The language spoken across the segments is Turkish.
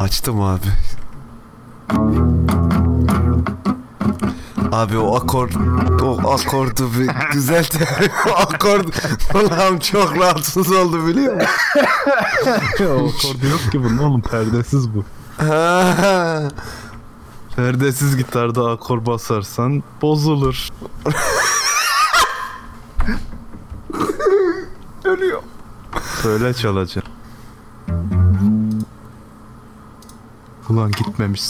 Açtım abi. Abi o akor o akordu bir düzelt. o akord Ulan çok rahatsız oldu biliyor musun? o akordu yok ki bunun oğlum perdesiz bu. Ha. Perdesiz gitarda akor basarsan bozulur. Ölüyor. Böyle çalacak. Ulan gitmemiş.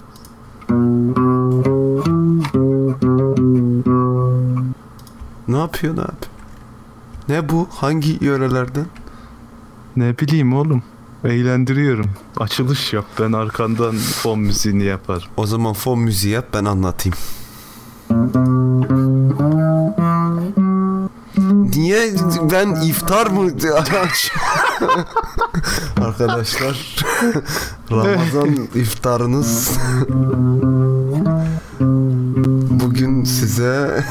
Ne yapıyor ne abi? Ne bu? Hangi yörelerden? Ne bileyim oğlum. Eğlendiriyorum. Açılış yap. Ben arkandan fon müziğini yaparım. O zaman fon müziği yap ben anlatayım. Niye ben iftar mı? Arkadaşlar Ramazan iftarınız bugün size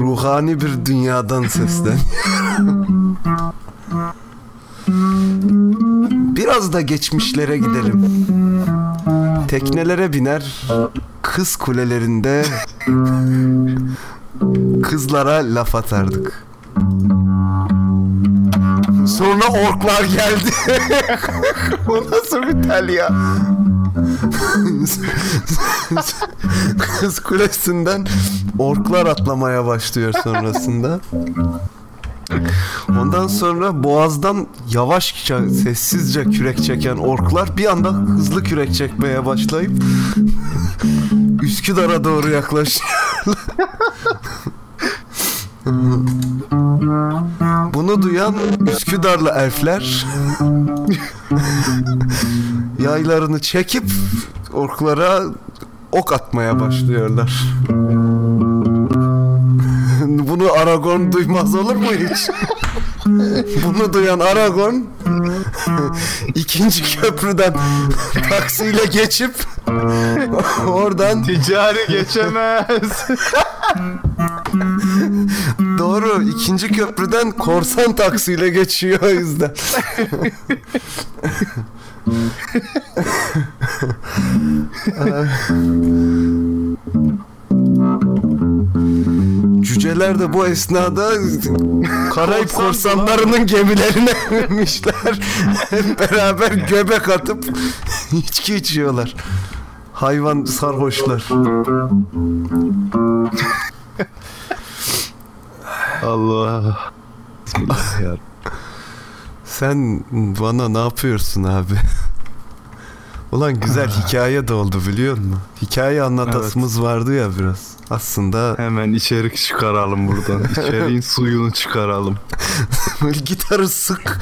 ruhani bir dünyadan seslen. Biraz da geçmişlere gidelim. Teknelere biner, kız kulelerinde kızlara laf atardık. Sonra orklar geldi. Bu nasıl bir tel ya? Kız kulesinden orklar atlamaya başlıyor sonrasında. Ondan sonra boğazdan yavaşça sessizce kürek çeken orklar bir anda hızlı kürek çekmeye başlayıp Üsküdar'a doğru yaklaşıyorlar. Bunu duyan Üsküdarlı elfler yaylarını çekip orklara ok atmaya başlıyorlar. Bunu Aragorn duymaz olur mu hiç? Bunu duyan Aragorn ikinci köprüden taksiyle geçip oradan Ticari geçemez. Doğru ikinci köprüden korsan taksiyle geçiyor o yüzden. Cüceler de bu esnada Karayip korsanlarının gemilerine binmişler. Hep beraber göbek atıp içki içiyorlar. Hayvan sarhoşlar. Allah. Bismillah. Sen bana ne yapıyorsun abi? Ulan güzel hikaye de oldu biliyor musun? Hikaye anlatasımız vardı ya biraz. Aslında Hemen içerik çıkaralım buradan. İçeriğin suyunu çıkaralım. böyle gitarı sık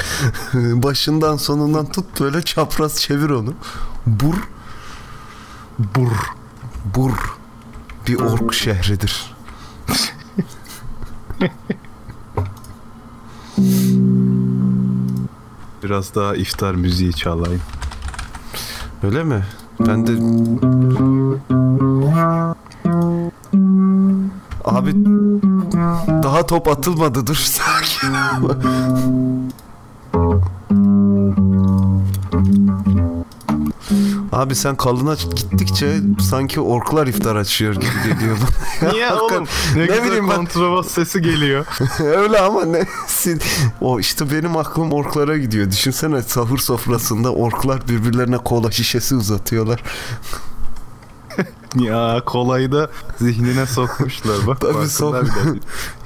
başından sonundan tut böyle çapraz çevir onu. Bur Bur. Bur bir ork şehridir. Biraz daha iftar müziği çalayım. Öyle mi? Ben de Abi daha top atılmadı dur sakin. Abi sen kalına gittikçe sanki orklar iftar açıyor gibi geliyor bana. Niye Hakikaten. oğlum? Ne, Ne bileyim ben- kontrabas sesi geliyor. Öyle ama ne? sin- O işte benim aklım orklara gidiyor. Düşünsene sahur sofrasında orklar birbirlerine kola şişesi uzatıyorlar. ya kolayı da zihnine sokmuşlar. Bak Tabii sok-.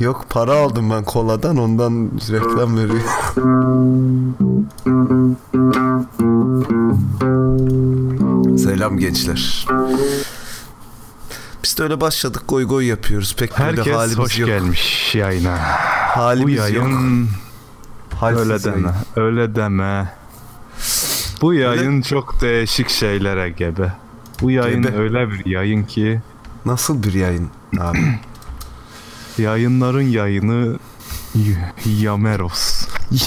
Yok para aldım ben koladan ondan reklam veriyor. Selam gençler. Biz de öyle başladık goy goy yapıyoruz. Pek böyle Herkes halimiz hoş yok. gelmiş yayına. Bu Halimiz yok. yayın Halsiz öyle yayın. deme. Öyle deme. Bu yayın çok değişik şeylere gebe. Bu yayın Gebe. öyle bir yayın ki Nasıl bir yayın abi? yayınların yayını Yameros.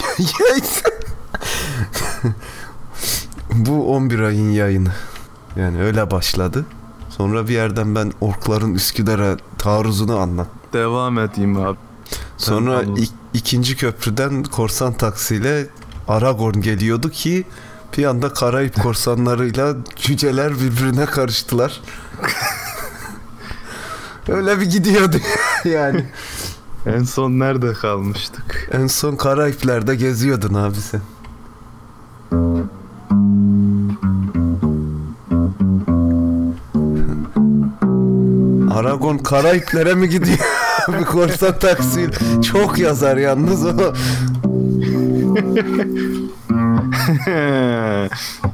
Bu 11 ayın yayını. Yani öyle başladı. Sonra bir yerden ben orkların Üsküdar'a taarruzunu anlat. Devam edeyim abi. Sonra ik- ikinci köprüden korsan taksiyle Aragorn geliyordu ki Bir anda Karayip korsanlarıyla cüceler birbirine karıştılar. Öyle bir gidiyordu yani. En son nerede kalmıştık? En son Karayipler'de geziyordun abi sen. Aragon Karayiplere mi gidiyor? bir korsan taksi. Çok yazar yalnız o.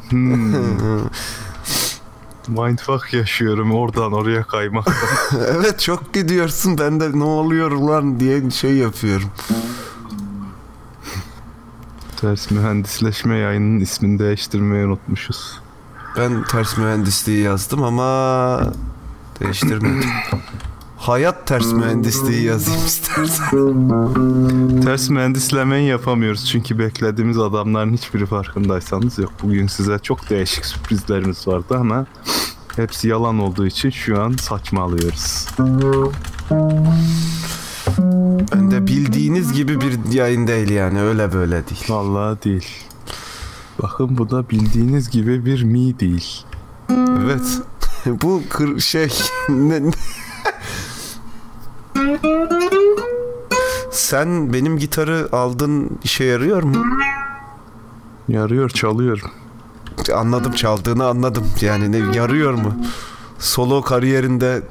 hmm. Mindfuck yaşıyorum oradan oraya kaymak. evet çok gidiyorsun. Ben de ne oluyor lan diye şey yapıyorum. Ters mühendisleşme yayının ismini değiştirmeyi unutmuşuz. Ben ters mühendisliği yazdım ama değiştirmedim. Hayat ters mühendisliği yazayım istersen. Ters mühendislemeyi yapamıyoruz çünkü beklediğimiz adamların hiçbiri farkındaysanız yok. Bugün size çok değişik sürprizlerimiz vardı ama hepsi yalan olduğu için şu an saçmalıyoruz. Ben de bildiğiniz gibi bir yayın değil yani öyle böyle değil. Vallahi değil. Bakın bu da bildiğiniz gibi bir mi değil. Evet. Bu kır şey Sen benim gitarı aldın işe yarıyor mu? Yarıyor çalıyorum. Anladım çaldığını anladım. Yani ne yarıyor mu? Solo kariyerinde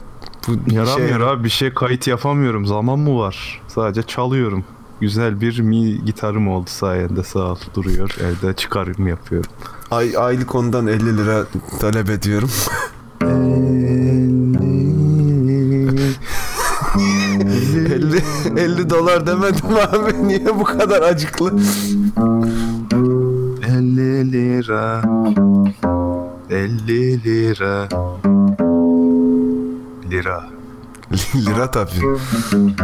bu Yaramıyor şey... abi bir şey kayıt yapamıyorum. Zaman mı var? Sadece çalıyorum. Güzel bir mi gitarım oldu sayende sağ ol duruyor. Evde çıkarım yapıyorum. Ay, aylık ondan 50 lira talep ediyorum. 50, 50 dolar demedim abi. Niye bu kadar acıklı? 50 lira 50 lira Lira Lira tabii.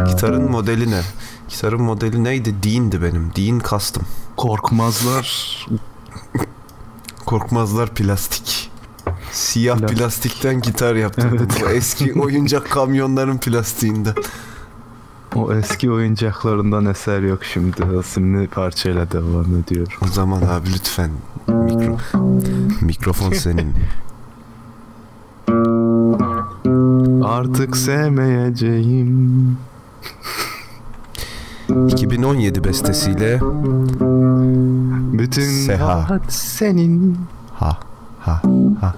Gitarın modeli ne? Gitarın modeli neydi? Dean'di benim. Dean Custom. Korkmazlar. Korkmazlar plastik. Siyah Plastik. plastikten gitar yaptım. Evet. Bu eski oyuncak kamyonların plastiğinden. O eski oyuncaklarından eser yok şimdi. Isimli parçayla devam ediyor. O zaman abi lütfen mikro mikrofon senin. Artık sevmeyeceğim. 2017 bestesiyle Bütün Seha. senin. Ha ha ha.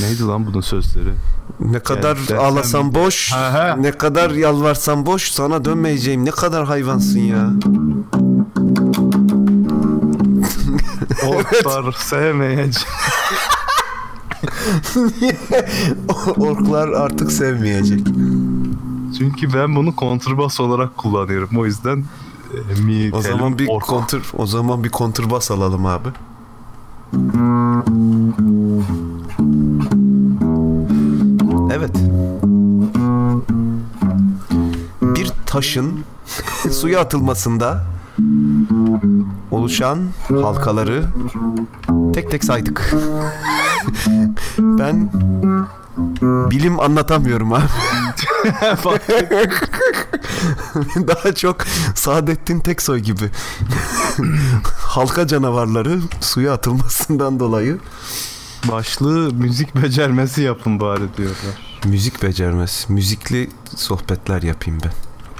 Neydi lan bunun sözleri? Ne kadar yani ağlasam boş, ha, ne kadar yalvarsam boş, sana dönmeyeceğim. Ne kadar hayvansın ya. Orklar sevmeyeceğim. Orklar artık sevmeyecek. Çünkü ben bunu kontrbas olarak kullanıyorum. O yüzden mi O zaman bir ork. kontr o zaman bir kontrbas alalım abi. Evet. Bir taşın suya atılmasında oluşan halkaları tek tek saydık. ben bilim anlatamıyorum abi. Daha çok Saadettin Teksoy gibi. Halka canavarları suya atılmasından dolayı Başlığı müzik becermesi yapın bari diyorlar. Müzik becermesi. Müzikli sohbetler yapayım ben.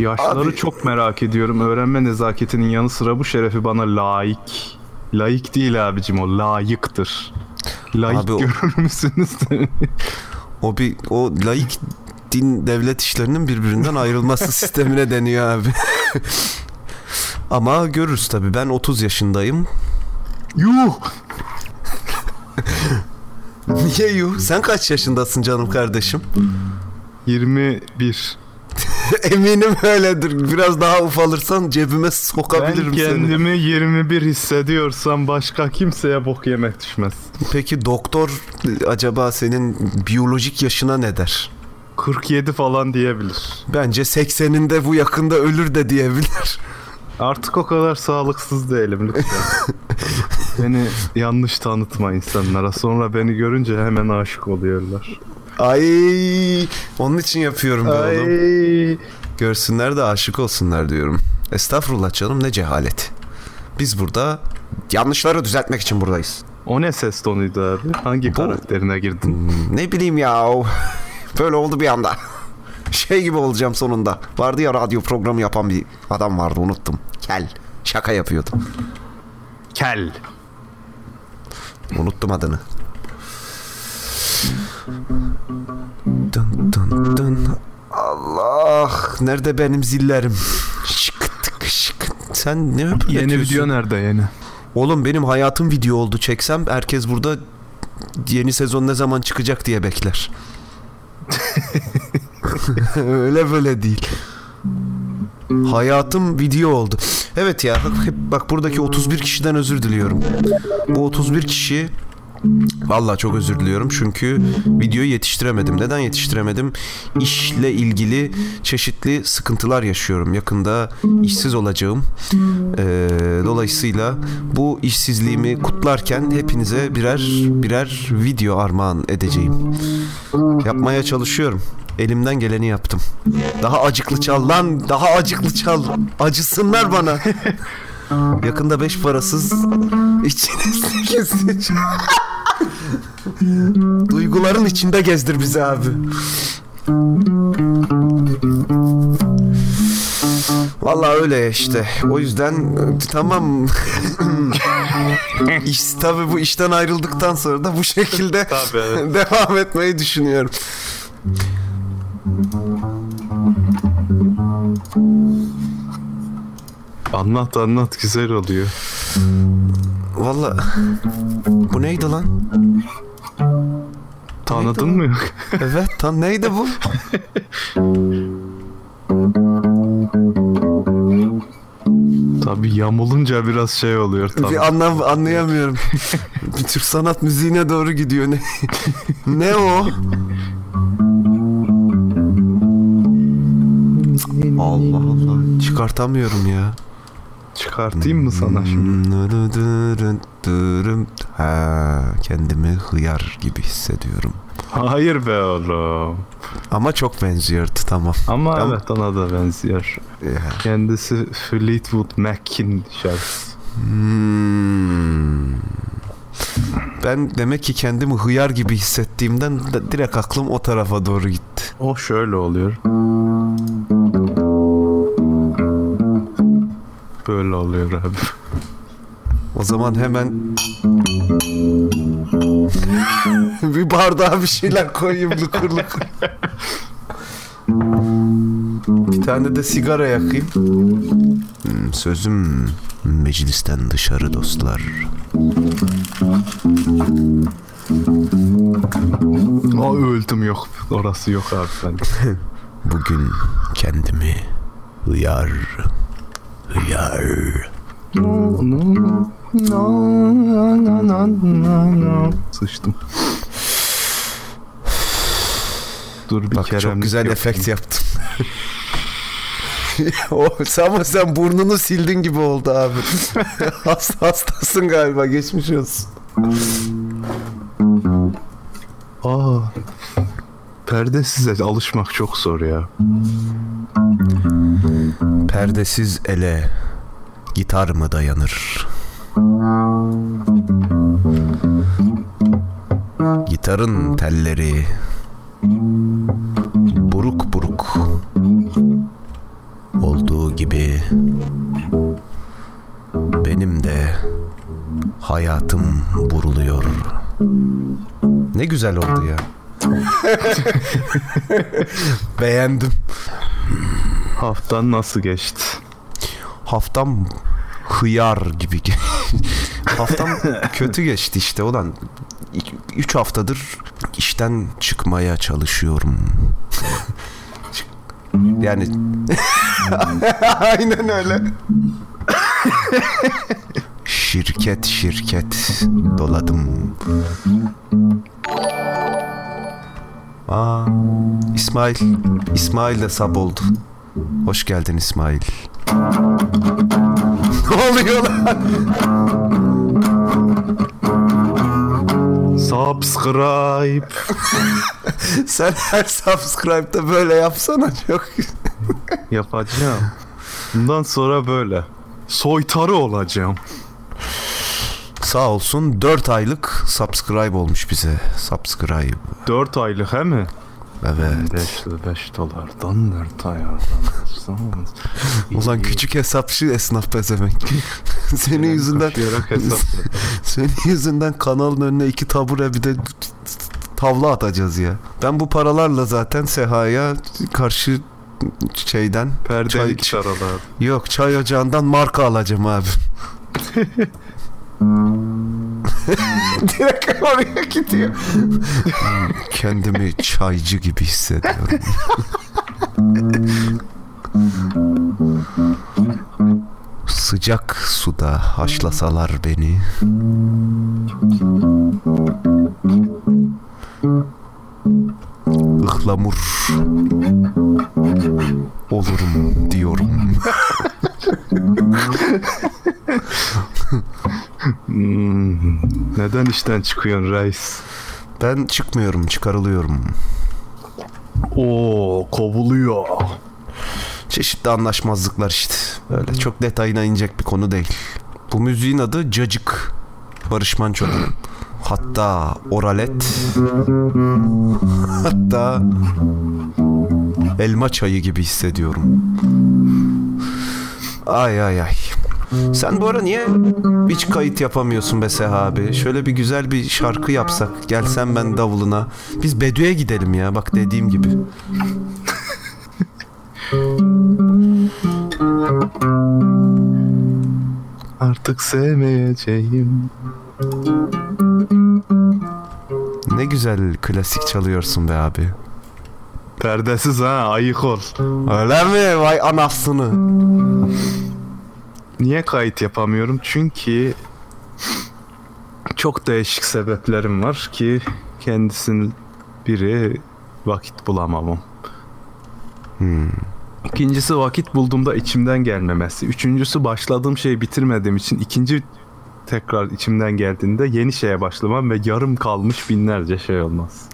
Yaşları Abi... çok merak ediyorum. Öğrenme nezaketinin yanı sıra bu şerefi bana layık. Layık değil abicim o layıktır. Layık Abi, görür müsünüz? o bir o layık din devlet işlerinin birbirinden ayrılması sistemine deniyor abi. Ama görürüz tabi. Ben 30 yaşındayım. Yuh! Niye yuh? Sen kaç yaşındasın canım kardeşim? 21. Eminim öyledir. Biraz daha ufalırsan cebime sokabilirim seni. Ben kendimi seni. 21 hissediyorsam başka kimseye bok yemek düşmez. Peki doktor acaba senin biyolojik yaşına ne der? 47 falan diyebilir. Bence 80'inde bu yakında ölür de diyebilir. Artık o kadar sağlıksız değilim lütfen. beni yanlış tanıtma insanlara. Sonra beni görünce hemen aşık oluyorlar. Ay, onun için yapıyorum ben Ay. Görsünler de aşık olsunlar diyorum. Estağfurullah canım ne cehalet. Biz burada yanlışları düzeltmek için buradayız. O ne ses tonuydu abi? Hangi karakterine girdin? Ne bileyim ya. Böyle oldu bir anda. Şey gibi olacağım sonunda. Vardı ya radyo programı yapan bir adam vardı unuttum. Kel. Şaka yapıyordu. Kel. Unuttum adını. Dın dın dın. Allah. Nerede benim zillerim? Şık tık şık. Sen ne Yeni öpüyorsun? video nerede yeni? Oğlum benim hayatım video oldu. Çeksem herkes burada yeni sezon ne zaman çıkacak diye bekler. Öyle böyle değil. Hayatım video oldu. Evet ya bak buradaki 31 kişiden özür diliyorum. Bu 31 kişi Vallahi çok özür diliyorum çünkü videoyu yetiştiremedim. Neden yetiştiremedim? İşle ilgili çeşitli sıkıntılar yaşıyorum. Yakında işsiz olacağım. Ee, dolayısıyla bu işsizliğimi kutlarken hepinize birer birer video armağan edeceğim. Yapmaya çalışıyorum. Elimden geleni yaptım. Daha acıklı çal lan, daha acıklı çal. Acısınlar bana. Yakında beş parasız içine sekiz. Duyguların içinde gezdir bizi abi. Vallahi öyle işte. O yüzden e, tamam. İş tabii bu işten ayrıldıktan sonra da bu şekilde Tabii, devam etmeyi düşünüyorum. Anlat anlat güzel oluyor. Vallahi bu neydi lan? Tanıdın mı yok? Evet tam neydi bu? Tabii yamulunca biraz şey oluyor tabii. Bir anlam anlayamıyorum. bir Türk sanat müziğine doğru gidiyor ne? ne o? Allah Allah. Çıkartamıyorum ya. Çıkartayım mı sana şimdi? Ha, kendimi hıyar gibi hissediyorum. Hayır be oğlum. Ama çok benziyordu tamam. Ama Tamam. evet ona da benziyor. Ya. Kendisi Fleetwood Mac'in şarkısı. Hmm. Ben demek ki kendimi hıyar gibi hissettiğimden de direkt aklım o tarafa doğru gitti. O şöyle oluyor. Böyle oluyor abi. O zaman hemen bir bardağa bir şeyler koyayım lukur lukur. Bir tane de sigara yakayım. Hmm, Sözüm meclisten dışarı dostlar. Aa öldüm yok. Orası yok abi ben. Bugün kendimi hıyar, hıyar. Sıçtım. Dur bir Bak kere çok güzel yok. efekt yaptım. o, ama sen burnunu sildin gibi oldu abi. Hasta, hastasın galiba geçmiş olsun. Aa. Perdesize alışmak çok zor ya. Perdesiz ele gitar mı dayanır? Gitarın telleri buruk buruk olduğu gibi benim de hayatım buruluyor. Ne güzel oldu ya. Beğendim. Haftan nasıl geçti? Haftam hıyar gibi. ge- Haftam kötü geçti işte ulan. 3 haftadır işten çıkmaya çalışıyorum. yani aynen öyle. şirket şirket doladım. Aa, İsmail. İsmail de sab oldu. Hoş geldin İsmail. ne oluyor lan? Subscribe. Sen her subscribe'da böyle yapsana çok. Yapacağım. Bundan sonra böyle. soytarı olacağım. Sağ olsun 4 aylık subscribe olmuş bize. Subscribe. 4 aylık he mi? Evet. 5 5 dolardan 4 ayardan. Ulan küçük hesapçı esnaf pezevenk. senin yüzünden Koşarak hesap. senin yüzünden kanalın önüne iki tabure bir de tavla atacağız ya. Ben bu paralarla zaten Seha'ya karşı şeyden Perdeli Çay- yok çay ocağından marka alacağım abi. Direkt oraya gidiyor. Kendimi çaycı gibi hissediyorum. Sıcak suda haşlasalar beni. Ihlamur olurum diyorum. Hmm, Neden işten çıkıyorsun reis? Ben çıkmıyorum, çıkarılıyorum. Oo kovuluyor. Çeşitli anlaşmazlıklar işte. Öyle çok detayına inecek bir konu değil. Bu müziğin adı Cacık. Barış Manço'nun. Hatta Oralet. Hatta elma çayı gibi hissediyorum. Ay ay ay. Sen bu ara niye hiç kayıt yapamıyorsun be Seha abi? Şöyle bir güzel bir şarkı yapsak. Gelsen ben davuluna. Biz Bedü'ye gidelim ya bak dediğim gibi. Artık sevmeyeceğim. Ne güzel klasik çalıyorsun be abi. Perdesiz ha ayık ol. Öyle mi? Vay anasını. Niye kayıt yapamıyorum? Çünkü çok değişik sebeplerim var ki kendisinin biri vakit bulamamam. Hmm. İkincisi vakit bulduğumda içimden gelmemesi. Üçüncüsü başladığım şeyi bitirmediğim için ikinci tekrar içimden geldiğinde yeni şeye başlamam ve yarım kalmış binlerce şey olmaz.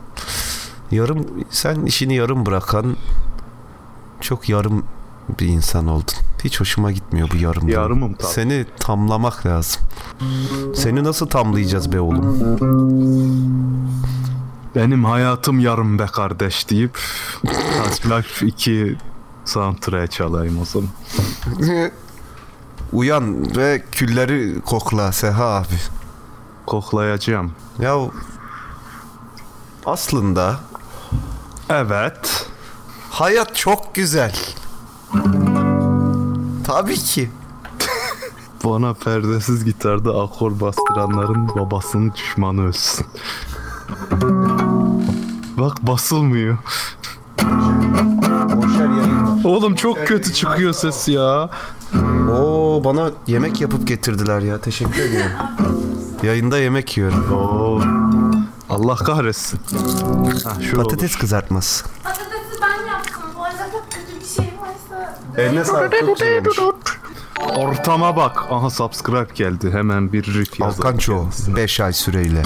Yarım sen işini yarım bırakan çok yarım bir insan oldun. Hiç hoşuma gitmiyor bu yarım. Yarımım tabii. Seni tamlamak lazım. Seni nasıl tamlayacağız be oğlum? Benim hayatım yarım be kardeş deyip Half-Life 2 soundtrack'ı çalayım o zaman. Uyan ve külleri kokla Seha abi. Koklayacağım. Ya aslında Evet. hayat çok güzel. Tabii ki. Bana perdesiz gitarda akor bastıranların babasının düşmanı ölsün. Bak basılmıyor. Oğlum çok kötü çıkıyor ses ya. Oo bana yemek yapıp getirdiler ya. Teşekkür ederim. Yayında yemek yiyorum. Oo. Allah kahretsin. Ha, şu Patates kızartması. Patatesi ben yaptım. Bu arada çok kötü bir şey varsa... Eline sağlık çok güzelmiş. olur. Ortama bak. Aha subscribe geldi. Hemen bir riff yazalım. Alkanço 5 ay süreyle.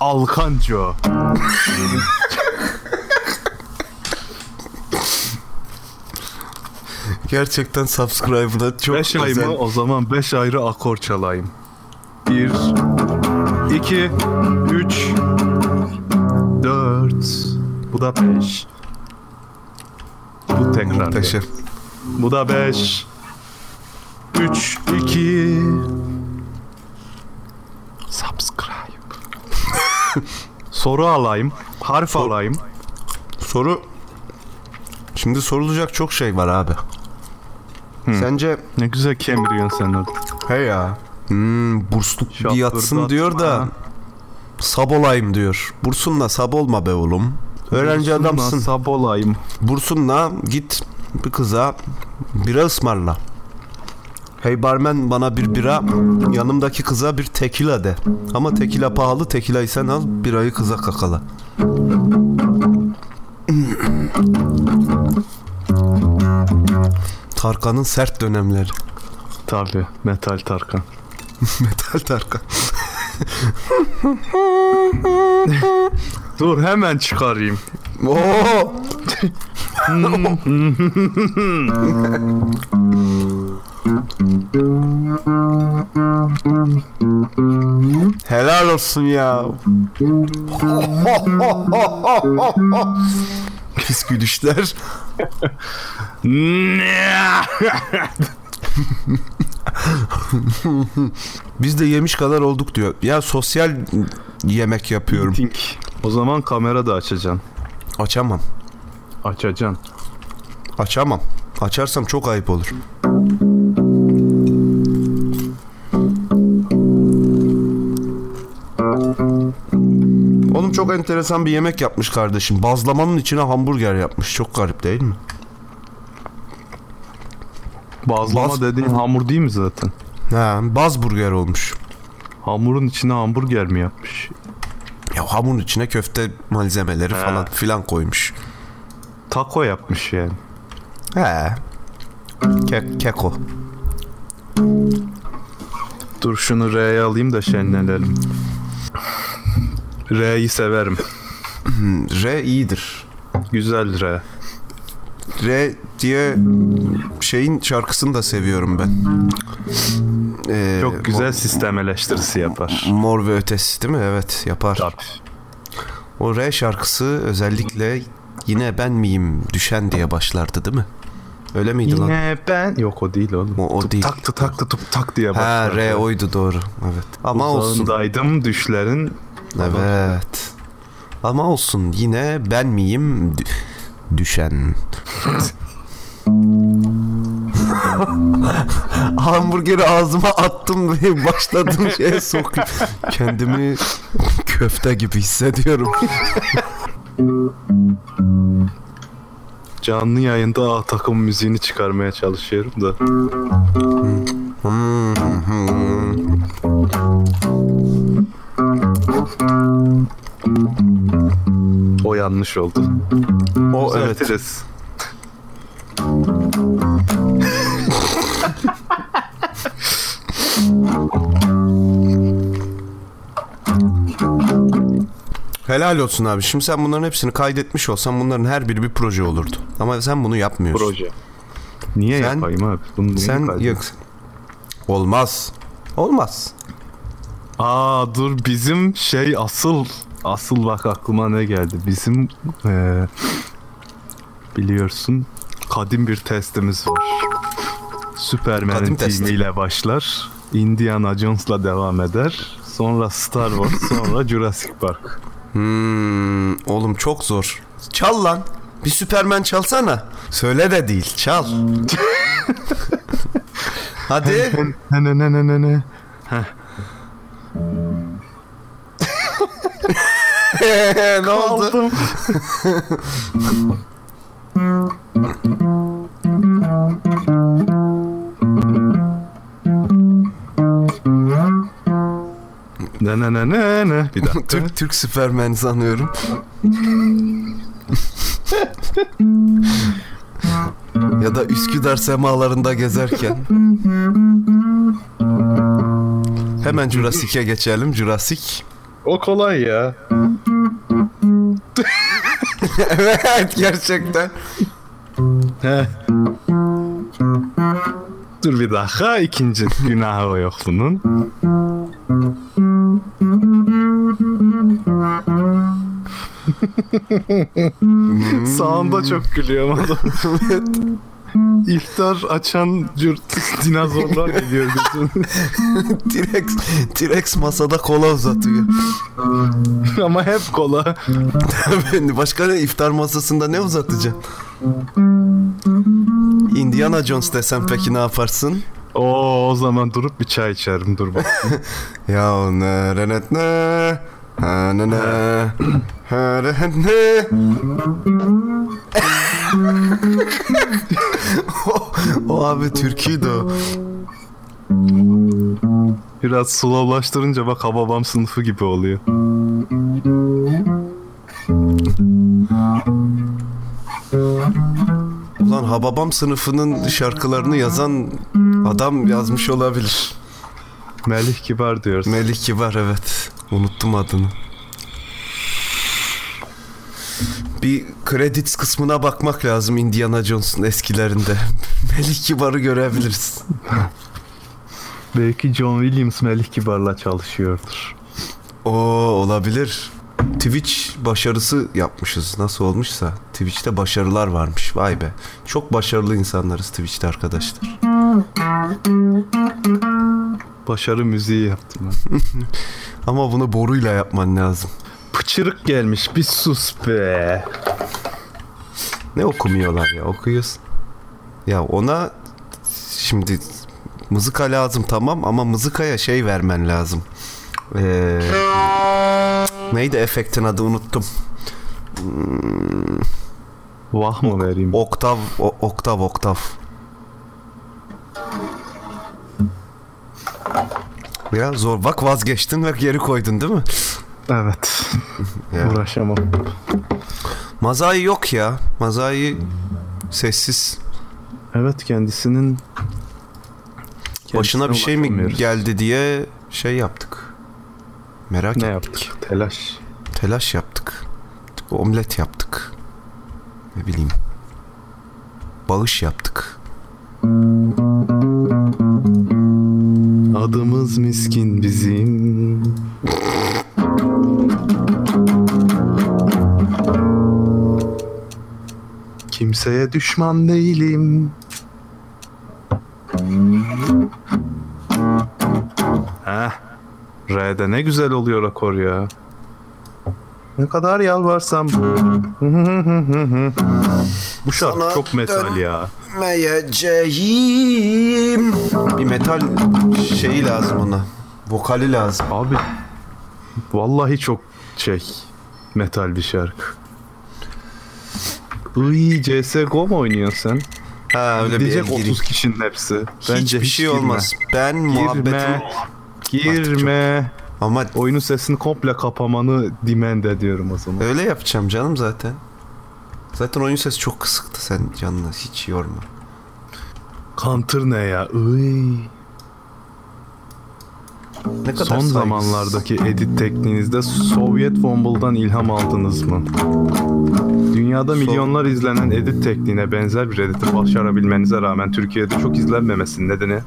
Alkanco. Gerçekten subscribe'ına çok 5 ay mı? O zaman 5 ayrı akor çalayım. 1 2 3 4 Bu da 5 Bu tekrar. Muhteşem. Bu da 5 3 2 Subscribe. Soru alayım. Harf alayım. Soru Şimdi sorulacak çok şey var abi. Sence Ne güzel kemiriyorsun sen orada. he ya hmm, bursluk bir yatsın diyor da sab olayım diyor. Bursunla sab olma be oğlum. Öğrenci Bursunla adamsın. Sab olayım. Bursunla git bir kıza bira ısmarla. Hey barmen bana bir bira, yanımdaki kıza bir tekila de. Ama tekila pahalı, tekilayı sen al, birayı kıza kakala. Tarkan'ın sert dönemleri. Tabi Metal Tarkan. Metal Tarkan. Dur hemen çıkarayım. Oo! Helal olsun ya. Pis gülüşler. Biz de yemiş kadar olduk diyor. Ya sosyal yemek yapıyorum. Think. O zaman kamera da açacaksın. Açamam. Açacaksın. Açamam. Açarsam çok ayıp olur. Oğlum çok enteresan bir yemek yapmış kardeşim. Bazlamanın içine hamburger yapmış. Çok garip değil mi? Bazlama Baz- dediğin hamur değil mi zaten? Ha, baz burger olmuş. Hamurun içine hamburger mi yapmış? Ya hamurun içine köfte malzemeleri Ha. falan filan koymuş. Taco yapmış yani. He. Ke- keko. Dur şunu R'ye alayım da şenlenelim. R'yi severim. R iyidir. Güzel R. R diye şeyin şarkısını da seviyorum ben. Ee, Çok güzel Mor, sistem eleştirisi yapar. Mor ve Ötesi değil mi? Evet yapar. Tabii. O R şarkısı özellikle yine ben miyim düşen diye başlardı değil mi? Öyle miydi lan? Yine ben... Yok o değil oğlum. O- o Tup değil. Tak tup tak tup tak diye Ha başlar. R oydu doğru. Evet. Ama olsun. Uzağındaydım düşlerin. Evet. Ama olsun yine ben miyim düşen. Hamburgeri ağzıma attım ve başladım şeye sokayım. Kendimi köfte gibi hissediyorum. Canlı yayında A takım müziğini çıkarmaya çalışıyorum da. Hmm. O yanlış oldu. O evet. Düzeltiriz. Helal olsun abi. Şimdi sen bunların hepsini kaydetmiş olsan bunların her biri bir proje olurdu. Ama sen bunu yapmıyorsun. Proje. Niye Sen- yapayım abi? Bunu niye Sen kaydedeyim? yok. Olmaz. Olmaz. Aa dur bizim şey asıl asıl bak aklıma ne geldi. Bizim eee, biliyorsun kadim bir testimiz var. Testi. timiyle başlar. Indiana Jones'la devam eder. Sonra Star Wars, sonra Jurassic Park. Hmm, oğlum çok zor. Çal lan. Bir Süpermen çalsana. Söyle de değil. Çal. Hadi. Ne ne ne ne ne ne. ne oldu? Ne ne ne ne ne. Bir dakika. Türk Türk Süpermen sanıyorum. ya da Üsküdar semalarında gezerken. Hemen Jurassic'e geçelim. Jurassic. O kolay ya. evet gerçekten. Dur bir dakika. ikinci günahı yok bunun. Sağında çok gülüyorum adam. İftar açan cürt dinozorlar geliyor gözüm. T-Rex, T-Rex masada kola uzatıyor. Ama hep kola. Başka ne iftar masasında ne uzatacaksın? Indiana Jones desem peki ne yaparsın? Oo o zaman durup bir çay içerim dur bak. Ya ne renet ne ha ne ne ne o, o abi türküydü o. Biraz slowlaştırınca bak Hababam sınıfı gibi oluyor. Ulan Hababam sınıfının şarkılarını yazan adam yazmış olabilir. Melih Kibar diyoruz. Melih Kibar evet. Unuttum adını. Bir credits kısmına bakmak lazım Indiana Jones'un eskilerinde. Melih Kibar'ı görebiliriz. Belki John Williams Melih Kibar'la çalışıyordur. Oo olabilir. Twitch başarısı yapmışız. Nasıl olmuşsa. Twitch'te başarılar varmış. Vay be. Çok başarılı insanlarız Twitch'te arkadaşlar. Başarı müziği yaptım ben. Ama bunu boruyla yapman lazım. Pıçırık gelmiş bir sus be. Ne okumuyorlar ya okuyorsun. Ya ona şimdi mızıka lazım tamam ama mızıkaya şey vermen lazım. Ee, neydi efektin adı unuttum. Vah mı vereyim? Oktav, o- oktav, oktav. Ya zor. Bak vazgeçtin ve geri koydun değil mi? Evet. Ya. Uğraşamam. Mazai yok ya. Mazai sessiz. Evet kendisinin Başına bir şey mi geldi diye şey yaptık. Merak Ne ettik. yaptık? Telaş. Telaş yaptık. Omlet yaptık. Ne bileyim. Bağış yaptık. Adımız miskin bizim. Kimseye düşman değilim. Heh. R'de ne güzel oluyor akor ya. Ne kadar yalvarsam. Bu şarkı Sana çok metal ya. Meyeceğim. Bir metal şeyi lazım ona. Vokali lazım. Abi vallahi çok şey metal bir şarkı. Iy CSGO mu oynuyorsun sen? Ha öyle bir el Diyecek gireyim. 30 kişinin hepsi. Hiçbir hiç şey girme. olmaz. Ben muhabbetim... Girme. Girme. Ama Oyunun sesini komple kapamanı demand ediyorum o zaman. öyle yapacağım canım zaten. Zaten oyun sesi çok kısıktı sen canını hiç yorma. Counter ne ya? Iy. Ne kadar Son saygısız. zamanlardaki edit tekniğinizde Sovyet Womble'dan ilham aldınız mı? Dünyada So- milyonlar izlenen edit tekniğine benzer bir editi başarabilmenize rağmen Türkiye'de çok izlenmemesinin nedeni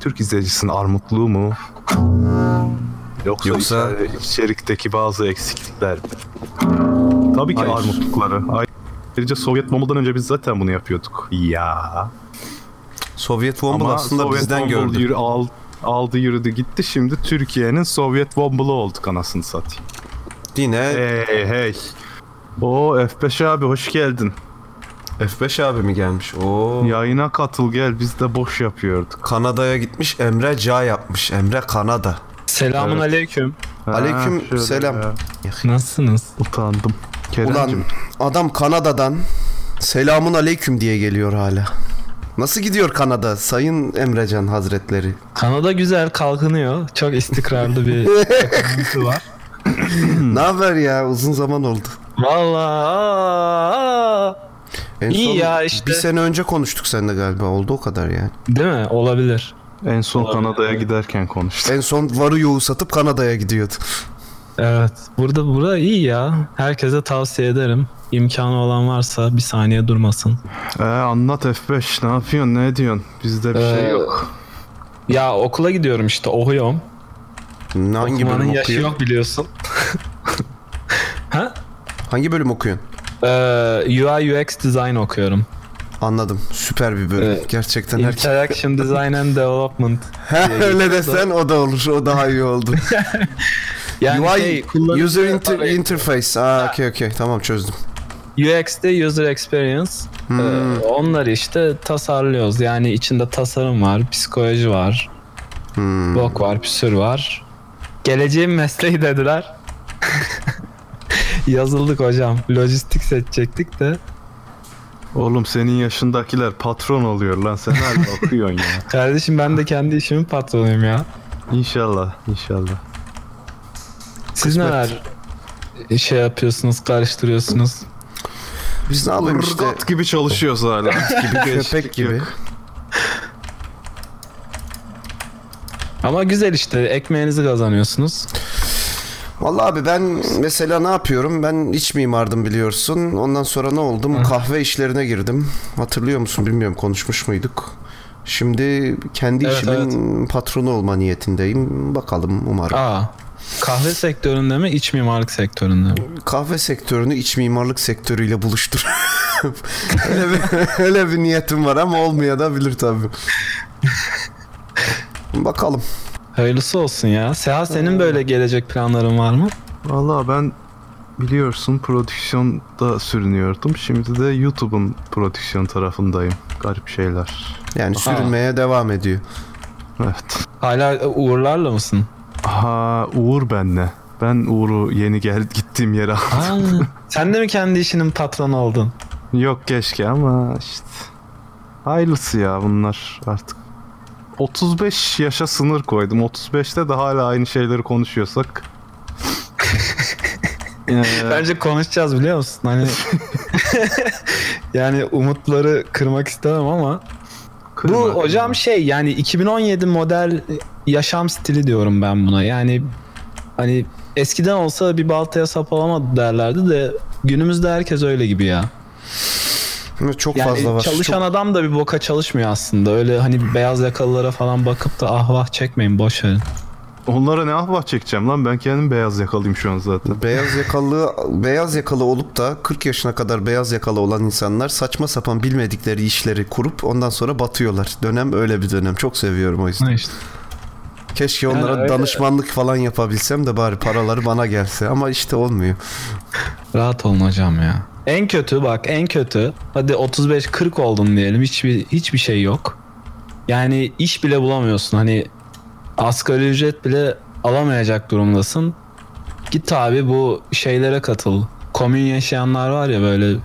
Türk izleyicisinin armutluğu mu? Yoksa, Yoksa- içeri- içerikteki bazı eksiklikler mi? Tabii ki Hayır. armutlukları. Ayrıca Sovyet Womble'dan önce biz zaten bunu yapıyorduk. Ya. Sovyet Womble Ama aslında Sovyet bizden Womble'ı gördü. yürü- al- aldı yürüdü gitti. Şimdi Türkiye'nin Sovyet Womble'ı olduk anasını satayım. Yine Hey hey. O F5 abi hoş geldin. F5 abi mi gelmiş? Oo. Yayına katıl gel biz de boş yapıyorduk. Kanada'ya gitmiş Emre Ca yapmış. Emre Kanada. Selamun Evet. aleyküm. Aleyküm şöyle selam. ya. Nasılsınız? Utandım. Kerem'cim. Ulan adam Kanada'dan selamun aleyküm diye geliyor hala. Nasıl gidiyor Kanada Sayın Emrecan Hazretleri? Kanada güzel kalkınıyor. Çok istikrarlı bir ekonomisi var. ne haber ya uzun zaman oldu. Vallahi En İyi ya işte. Bir sene önce konuştuk seninle galiba oldu o kadar yani. değil mi? Olabilir. En son Kanada'ya giderken konuştuk. En son varı yoğu satıp Kanada'ya gidiyordu. Evet. Burada bura iyi ya. Herkese tavsiye ederim. İmkanı olan varsa bir saniye durmasın. Ee, anlat F5 ne yapıyorsun ne ediyorsun? Bizde bir şey Ee, yok. Ya okula gidiyorum işte okuyorum. Hangi Okumanın bölüm yaşı okuyorsun? yok biliyorsun. ha? Hangi bölüm okuyorsun? Ee, UI UX design okuyorum. Anladım. Süper bir bölüm. Evet. Gerçekten herkes. Interaction Design and Development. Öyle desen o da olur. O daha iyi oldu. Yani UI şey, User inter- interface. Aa, okey okey. Tamam çözdüm. UX'te user experience. Hmm. Ee, onları işte tasarlıyoruz. Yani içinde tasarım var, psikoloji var, Hmm. blok var, bir sürü var. Geleceğin mesleği dediler. Yazıldık hocam. Lojistik seçecektik de. Oğlum senin yaşındakiler patron oluyor lan sen hala okuyorsun ya. Kardeşim ben de kendi işimin patronuyum ya. İnşallah inşallah. Siz Kısmet. neler şey yapıyorsunuz, karıştırıyorsunuz? Biz ne yapalım işte Irgat gibi çalışıyoruz hala. gibi köpek gibi. Ama güzel işte ekmeğinizi kazanıyorsunuz. Vallahi abi ben mesela ne yapıyorum? Ben iç mimardım biliyorsun. Ondan sonra ne oldum? Kahve işlerine girdim. Hatırlıyor musun bilmiyorum konuşmuş muyduk? Şimdi kendi Evet, işimin patronu olma niyetindeyim. Bakalım umarım. Aa. Kahve sektöründe mi, iç mimarlık sektöründe mi? Kahve sektörünü iç mimarlık sektörüyle buluştur. öyle, bir, öyle bir niyetim var ama olmaya da bilir tabii. Bakalım. Hayırlısı olsun ya. Seha senin böyle gelecek planların var mı? Valla ben biliyorsun prodüksiyonda sürünüyordum. Şimdi de YouTube'un prodüksiyon tarafındayım. Garip şeyler. Yani sürünmeye devam ediyor. Evet. Hala Uğurlarla mısın? Ha Uğur benle. Ben Uğur'u yeni gel gittiğim yere aldım. Aa, sen de mi kendi işinin patronu oldun? Yok keşke ama işte hayırlısı ya bunlar artık. 35 yaşa sınır koydum. 35'te de hala aynı şeyleri konuşuyorsak. Ee, Bence konuşacağız biliyor musun? Hani yani umutları kırmak istemem ama bu kırma, hocam kırma. şey yani 2017 model yaşam stili diyorum ben buna. Yani hani eskiden olsa bir baltaya sap olamadı derlerdi de günümüzde herkes öyle gibi ya. Çok Yani fazla var. çalışan Çok- adam da bir boka çalışmıyor aslında. Öyle hani beyaz yakalılara falan bakıp da ah vah çekmeyin boş verin. Onlara ne ahvah çekeceğim lan ben kendim beyaz yakalıyım şu an zaten. Beyaz yakalı beyaz yakalı olup da 40 yaşına kadar beyaz yakalı olan insanlar saçma sapan bilmedikleri işleri kurup ondan sonra batıyorlar. Dönem öyle bir dönem. Çok seviyorum o yüzden. Ha işte. Keşke Yani onlara öyle- danışmanlık falan yapabilsem de bari paraları bana gelse ama işte olmuyor. Rahat olun hocam ya. En kötü bak en kötü. Hadi 35-40 oldun diyelim. Hiçbir hiçbir şey yok. Yani iş bile bulamıyorsun. Hani asgari ücret bile alamayacak durumdasın. Git abi bu şeylere katıl. Komün yaşayanlar var ya böyle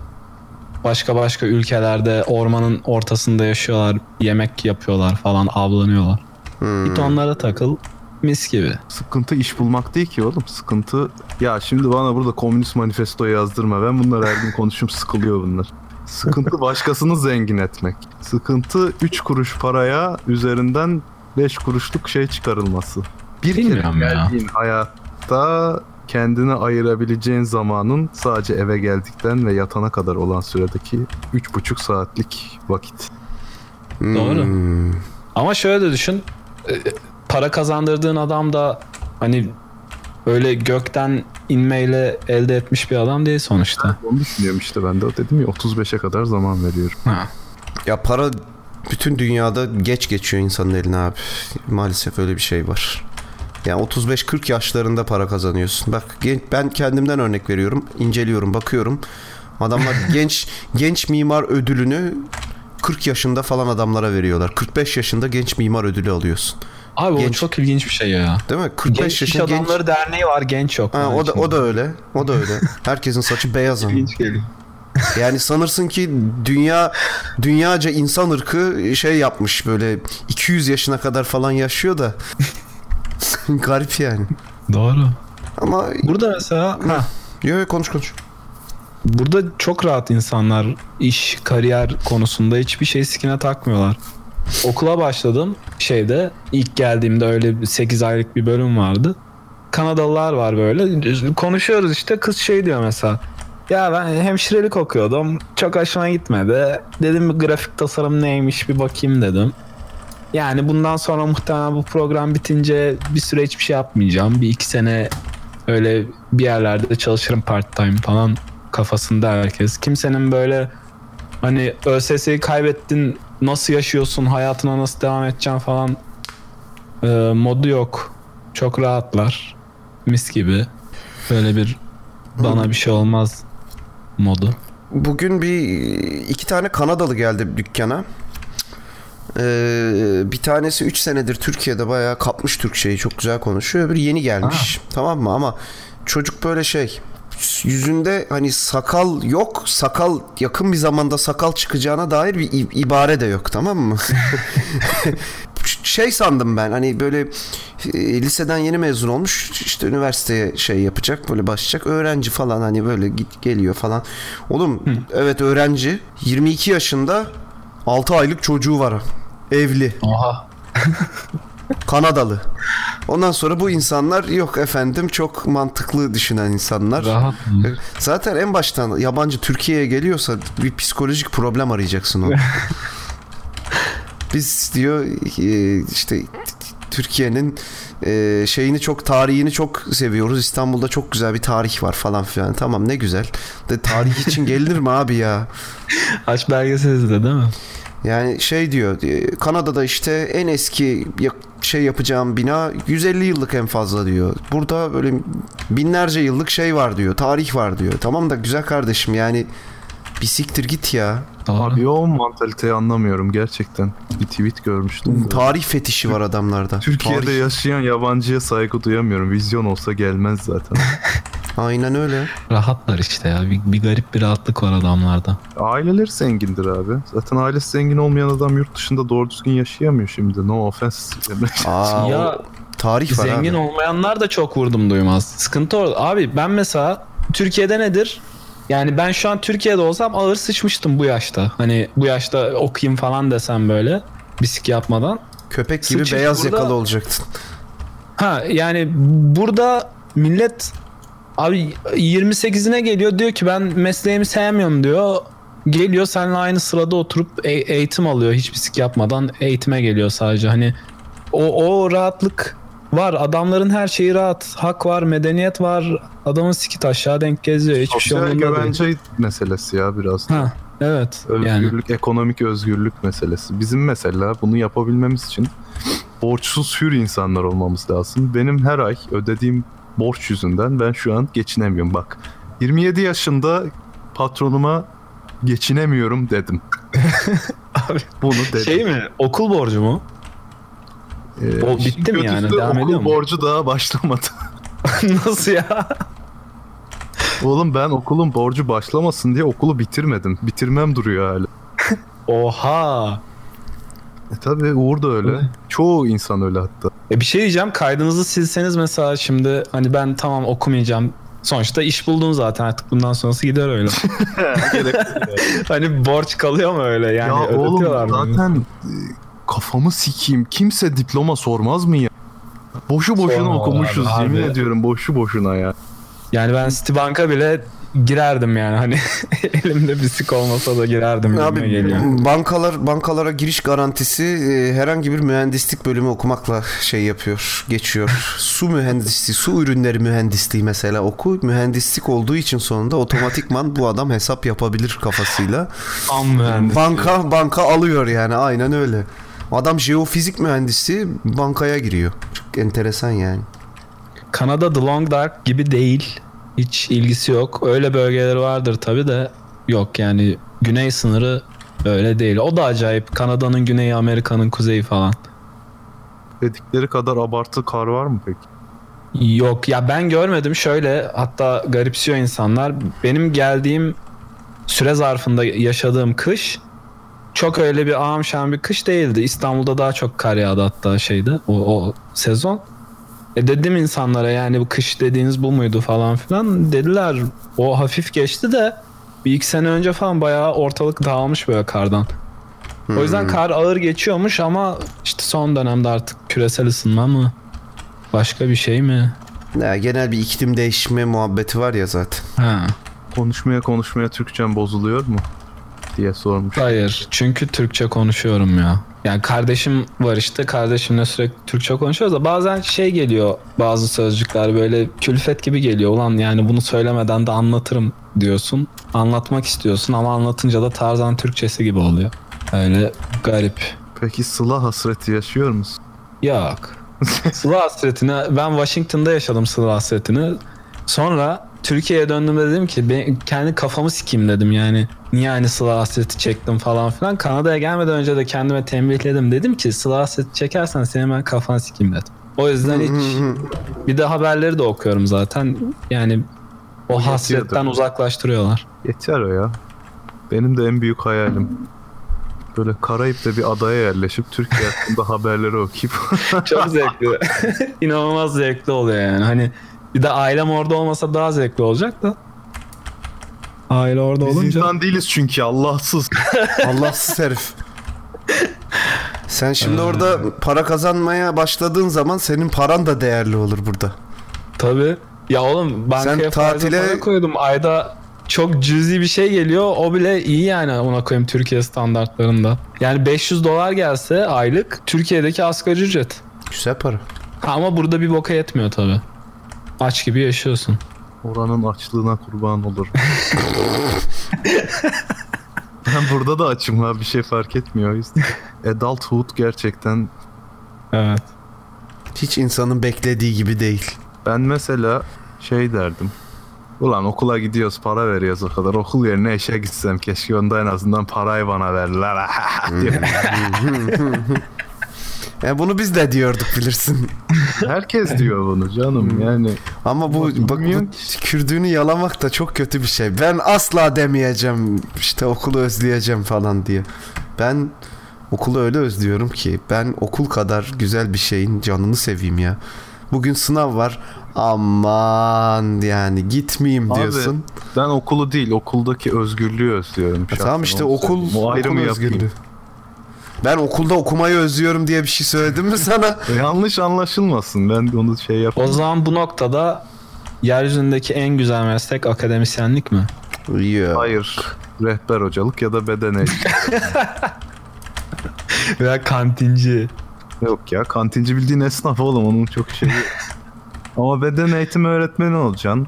başka başka ülkelerde ormanın ortasında yaşıyorlar. Yemek yapıyorlar falan avlanıyorlar. Hmm. Git onlara takıl. Mis gibi. Sıkıntı iş bulmak değil ki oğlum. Sıkıntı ya şimdi bana burada komünist manifesto yazdırma. Ben bunlar her gün konuşum sıkılıyor bunlar. Sıkıntı başkasını zengin etmek. Sıkıntı 3 kuruş paraya üzerinden 5 kuruşluk şey çıkarılması. Bir kere Bilmiyorum ya. geldiğin hayatta kendine ayırabileceğin zamanın sadece eve geldikten ve yatana kadar olan süredeki 3,5 saatlik vakit. Doğru. Hmm. Ama şöyle de düşün. E, Para kazandırdığın adam da hani öyle gökten inmeyle elde etmiş bir adam değil sonuçta. Onu düşünüyorum işte ben de. Dedim ya 35'e kadar zaman veriyorum. Ha. Ya para bütün dünyada geç geçiyor insanın eline abi. Maalesef öyle bir şey var. Yani 35-40 yaşlarında para kazanıyorsun. Bak ben kendimden örnek veriyorum. inceliyorum, bakıyorum. Adamlar genç genç mimar ödülünü 40 yaşında falan adamlara veriyorlar. 45 yaşında genç mimar ödülü alıyorsun. Abi o Genç. çok ilginç bir şey ya. Değil mi? 45 Genç yaşında genç. adamları derneği var genç yok. Ha, o da o da öyle. O da öyle. Herkesin saçı beyaz ama. geliyor. Yani sanırsın ki dünya dünyaca insan ırkı şey yapmış böyle 200 yaşına kadar falan yaşıyor da garip yani. Doğru. Ama Burada mesela ha, yo, yo, konuş konuş. Burada çok rahat insanlar iş, kariyer konusunda hiçbir şey sikine takmıyorlar. Okula başladım şeyde ilk geldiğimde öyle 8 aylık bir bölüm vardı. Kanadalılar var böyle. Konuşuyoruz işte kız şey diyor mesela. Ya ben hemşirelik okuyordum. Çok hoşuma gitmedi. Dedim grafik tasarım neymiş bir bakayım dedim. Yani bundan sonra muhtemelen bu program bitince bir süre hiçbir şey yapmayacağım. Bir iki sene öyle bir yerlerde çalışırım part time falan kafasında herkes. Kimsenin böyle hani ÖSS'yi kaybettin nasıl yaşıyorsun hayatına nasıl devam edeceksin falan e, modu yok. Çok rahatlar. Mis gibi. Böyle bir bana bir şey olmaz modu. Bugün bir iki tane Kanadalı geldi dükkana. Ee, bir tanesi 3 senedir Türkiye'de bayağı kapmış Türkçeyi çok güzel konuşuyor. Öbürü yeni gelmiş. Tamam mı? Ama çocuk böyle şey yüzünde hani sakal yok. Sakal yakın bir zamanda sakal çıkacağına dair bir ibare de yok tamam mı? şey sandım ben hani böyle e, liseden yeni mezun olmuş işte üniversiteye şey yapacak böyle başlayacak öğrenci falan hani böyle git geliyor falan. Oğlum evet öğrenci 22 yaşında 6 aylık çocuğu var evli Oha. Kanadalı. Ondan sonra bu insanlar yok efendim çok mantıklı düşünen insanlar. Rahat mı? Zaten en baştan yabancı Türkiye'ye geliyorsa bir psikolojik problem arayacaksın o. Biz diyor e, işte Türkiye'nin e, şeyini çok tarihini çok seviyoruz. İstanbul'da çok güzel bir tarih var falan filan. Tamam ne güzel. De tarih için gelinir mi abi ya? Aç belgesel izle değil mi? Yani şey diyor e, Kanada'da işte en eski şey yapacağım bina 150 yıllık en fazla diyor. Burada böyle binlerce yıllık şey var diyor. Tarih var diyor. Tamam da güzel kardeşim yani bir siktir git ya. Doğru. Abi o mantaliteyi anlamıyorum gerçekten. Bir tweet görmüştüm. de. Tarih fetişi var adamlarda. Türkiye'de Tarih. yaşayan yabancıya saygı duyamıyorum. Vizyon olsa gelmez zaten. Aynen öyle. Rahatlar işte ya. Bir, bir garip bir rahatlık var adamlarda. Aileleri zengindir abi. Zaten ailesi zengin olmayan adam yurt dışında doğru düzgün yaşayamıyor şimdi. No offense. Aa, ya o tarih var zengin abi. olmayanlar da çok vurdum duymaz. Sıkıntı orada. Abi ben mesela Türkiye'de nedir? Yani ben şu an Türkiye'de olsam ağır sıçmıştım bu yaşta. Hani bu yaşta okuyayım falan desem böyle. Bisik yapmadan. Köpek gibi Sıçış beyaz burada- yakalı olacaktın. Ha yani burada millet abi 28'ine geliyor diyor ki ben mesleğimi sevmiyorum diyor. Geliyor seninle aynı sırada oturup e- eğitim alıyor hiç bisik yapmadan eğitime geliyor sadece. Hani o, o rahatlık var. Adamların her şeyi rahat. Hak var, medeniyet var. Adamın sikit aşağı denk geziyor. Hiçbir şey Sosyal umurunda değil. güvence meselesi ya biraz. da. Ha, evet. Yani Özgürlük, ekonomik özgürlük meselesi. Bizim mesela bunu yapabilmemiz için borçsuz hür insanlar olmamız lazım. Benim her ay ödediğim borç yüzünden ben şu an geçinemiyorum. Bak 27 yaşında patronuma geçinemiyorum dedim. Abi, Bunu dedim. şey mi? Okul borcu mu? Ee, bitti mi yani? Devam okul ediyor mu? borcu daha başlamadı. Nasıl ya? Oğlum ben okulun borcu başlamasın diye okulu bitirmedim. Bitirmem duruyor hala. Oha. E tabi Uğur da öyle. Evet. Çoğu insan öyle hatta. E bir şey diyeceğim. Kaydınızı silseniz mesela şimdi hani ben tamam okumayacağım. Sonuçta iş buldun zaten artık bundan sonrası gider öyle. hani borç kalıyor mu öyle yani ya oğlum zaten kafamı sikeyim. Kimse diploma sormaz mı ya? Boşu boşuna Sorma okumuşuz abi, yemin ediyorum boşu boşuna ya. Yani ben Citibank'a bile girerdim yani hani elimde bisik olmasa da girerdim Abi geliyor. bankalar bankalara giriş garantisi e, herhangi bir mühendislik bölümü okumakla şey yapıyor, geçiyor. su mühendisliği, su ürünleri mühendisliği mesela oku. Mühendislik olduğu için sonunda otomatikman bu adam hesap yapabilir kafasıyla. Tam mühendis. Banka banka alıyor yani aynen öyle. Adam jeofizik mühendisi bankaya giriyor. Çok enteresan yani. Kanada The Long Dark gibi değil. Hiç ilgisi yok. Öyle bölgeleri vardır tabi de yok yani güney sınırı öyle değil. O da acayip. Kanada'nın güneyi, Amerika'nın kuzeyi falan. Dedikleri kadar abartı kar var mı peki? Yok ya ben görmedim şöyle hatta garipsiyor insanlar. Benim geldiğim süre zarfında yaşadığım kış çok öyle bir ağam şam bir kış değildi. İstanbul'da daha çok kar yağdı hatta şeyde o, o sezon. E dedim insanlara yani bu kış dediğiniz bu muydu falan filan. Dediler o hafif geçti de bir iki sene önce falan bayağı ortalık dağılmış böyle kardan. O yüzden kar ağır geçiyormuş ama işte son dönemde artık küresel ısınma mı? Başka bir şey mi? Ya, genel bir iklim değişme muhabbeti var ya zaten. Ha. Konuşmaya konuşmaya Türkçem bozuluyor mu? Diye sormuş. Hayır. Çünkü Türkçe konuşuyorum ya. Yani kardeşim var işte. Kardeşimle sürekli Türkçe konuşuyoruz da bazen şey geliyor bazı sözcükler böyle külfet gibi geliyor. Ulan yani bunu söylemeden de anlatırım diyorsun. Anlatmak istiyorsun ama anlatınca da Tarzan Türkçesi gibi oluyor. Öyle garip. Peki sıla hasreti yaşıyor musun? Yok. Sıla hasretini ben Washington'da yaşadım sıla hasretini. Sonra Türkiye'ye döndüğümde dedim ki ben kendi kafamı sikeyim dedim yani. Niye aynı sıla hasreti çektim falan filan. Kanada'ya gelmeden önce de kendime tembihledim. Dedim ki sıla hasreti çekersen senin ben kafanı sikeyim dedim. O yüzden hiç bir de haberleri de okuyorum zaten. Yani o O hasretten uzaklaştırıyorlar. Yeter o ya. Benim de en büyük hayalim. Böyle Karayip'te bir adaya yerleşip Türkiye hakkında haberleri okuyup Çok zevkli. İnanılmaz zevkli oluyor yani. Hani bir de ailem orada olmasa daha zevkli olacak da. Aile orada biz olunca insan değiliz çünkü Allahsız. Allahsız herif. Sen şimdi orada para kazanmaya başladığın zaman senin paran da değerli olur burada. Tabii. Ya oğlum bankaya Sen tatile- para koydum. Ayda çok cüzi bir şey geliyor. O bile iyi yani ona koyayım Türkiye standartlarında. Yani 500 dolar gelse aylık Türkiye'deki asgari ücret. Güzel para. Ha, ama burada bir boka yetmiyor tabii. Aç gibi yaşıyorsun. Oranın açlığına kurban olur. ben burada da açım ha bir şey fark etmiyor yüzden. Adulthood gerçekten Evet. Hiç insanın beklediği gibi değil. ben mesela şey derdim. Ulan okula gidiyoruz para veriyoruz o kadar. Okul yerine işe gitsem keşke onda en azından parayı bana verdiler. Yani bunu biz de diyorduk bilirsin. Herkes diyor bunu canım yani. Ama bu bak bu kürdüğünü yalamak da çok kötü bir şey. Ben asla demeyeceğim işte okulu özleyeceğim falan diye. Ben okulu öyle özlüyorum ki ben okul kadar güzel bir şeyin canını seveyim ya. Bugün sınav var. Aman yani gitmeyeyim Abi, diyorsun. Ben okulu değil okuldaki özgürlüğü özlüyorum. Ya şahsen. tamam işte okul, okul yapayım. özgürlüğü. Ben okulda okumayı özlüyorum diye bir şey söyledim mi sana? Yanlış anlaşılmasın. Ben onu şey O yapayım. zaman bu noktada yeryüzündeki en güzel meslek akademisyenlik mi? Yok. Hayır. Rehber hocalık ya da beden eğitimi. Veya kantinci. Yok ya kantinci bildiğin esnaf oğlum onun çok şeyi. Ama beden eğitimi öğretmeni olacaksın.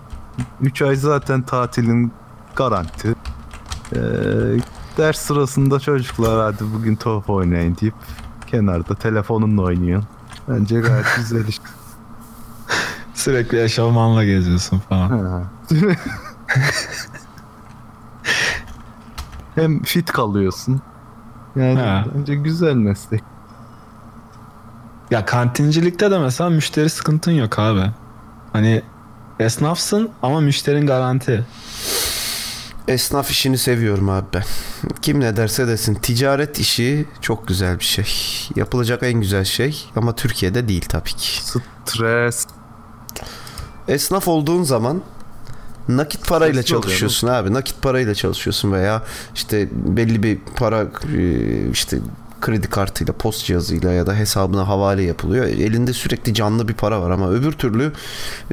3 ay zaten tatilin garanti. Ee, ders sırasında çocuklar hadi bugün top oynayın deyip kenarda telefonunla oynuyorsun. Bence gayet güzel iş. Sürekli eşofmanla geziyorsun falan. Hem fit kalıyorsun. Yani Ha. bence güzel meslek. Ya kantincilikte de mesela müşteri sıkıntın yok abi. Hani esnafsın ama müşterin garanti. Esnaf işini seviyorum abi ben. Kim ne derse desin. Ticaret işi çok güzel bir şey. Yapılacak en güzel şey ama Türkiye'de değil tabii ki. Stres. Esnaf olduğun zaman nakit parayla çalışıyorsun abi. Nakit parayla çalışıyorsun veya işte belli bir para e, işte kredi kartıyla, post cihazıyla ya da hesabına havale yapılıyor. Elinde sürekli canlı bir para var ama öbür türlü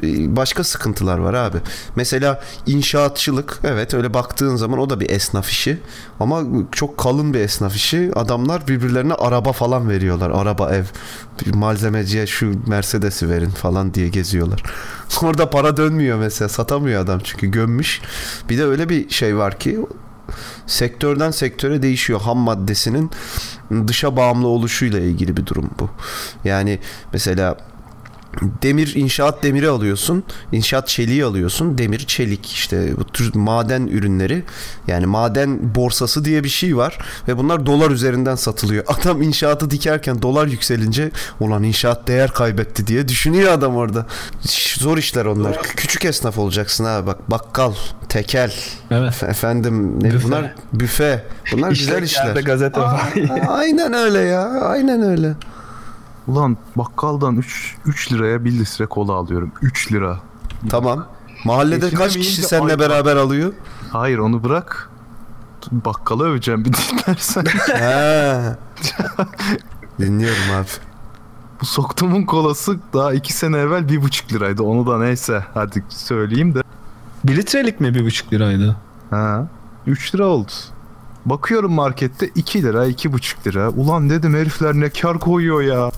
e, başka sıkıntılar var abi. Mesela inşaatçılık evet öyle baktığın zaman o da bir esnaf işi ama çok kalın bir esnaf işi. Adamlar birbirlerine araba falan veriyorlar. Araba, ev. Malzemeciye şu Mercedes'i verin falan diye geziyorlar. Orada para dönmüyor mesela. Satamıyor adam çünkü gömmüş. Bir de öyle bir şey var ki sektörden sektöre değişiyor. Ham maddesinin dışa bağımlı oluşuyla ilgili bir durum bu. Yani mesela demir inşaat demiri alıyorsun. inşaat çeliği alıyorsun. Demir çelik işte bu tür maden ürünleri yani maden borsası diye bir şey var ve bunlar dolar üzerinden satılıyor. Adam inşaatı dikerken dolar yükselince ulan inşaat değer kaybetti diye düşünüyor adam orada. Zor işler onlar. Kü- Küçük esnaf olacaksın ha bak bakkal, tekel, Evet. efendim ne Büfe. bunlar büfe. Bunlar güzel İşte yerde işler. gazete Aa, aynen öyle ya. Aynen öyle. Ulan bakkaldan 3 3 liraya 1 litre kola alıyorum. 3 lira. Tamam. Mahallede Eşine kaç kişi seninle ay- beraber alıyor? Hayır onu bırak. Bakkalı öveceğim bir dinlersen. He. Dinliyorum abi. Bu soktumun kolası daha 2 sene evvel 1,5 liraydı. Onu da neyse hadi söyleyeyim de. Bir litrelik mi bir buçuk liraydı? Ha. 3 lira oldu. Bakıyorum markette 2 lira 2,5 lira. Ulan dedim herifler ne kar koyuyor ya.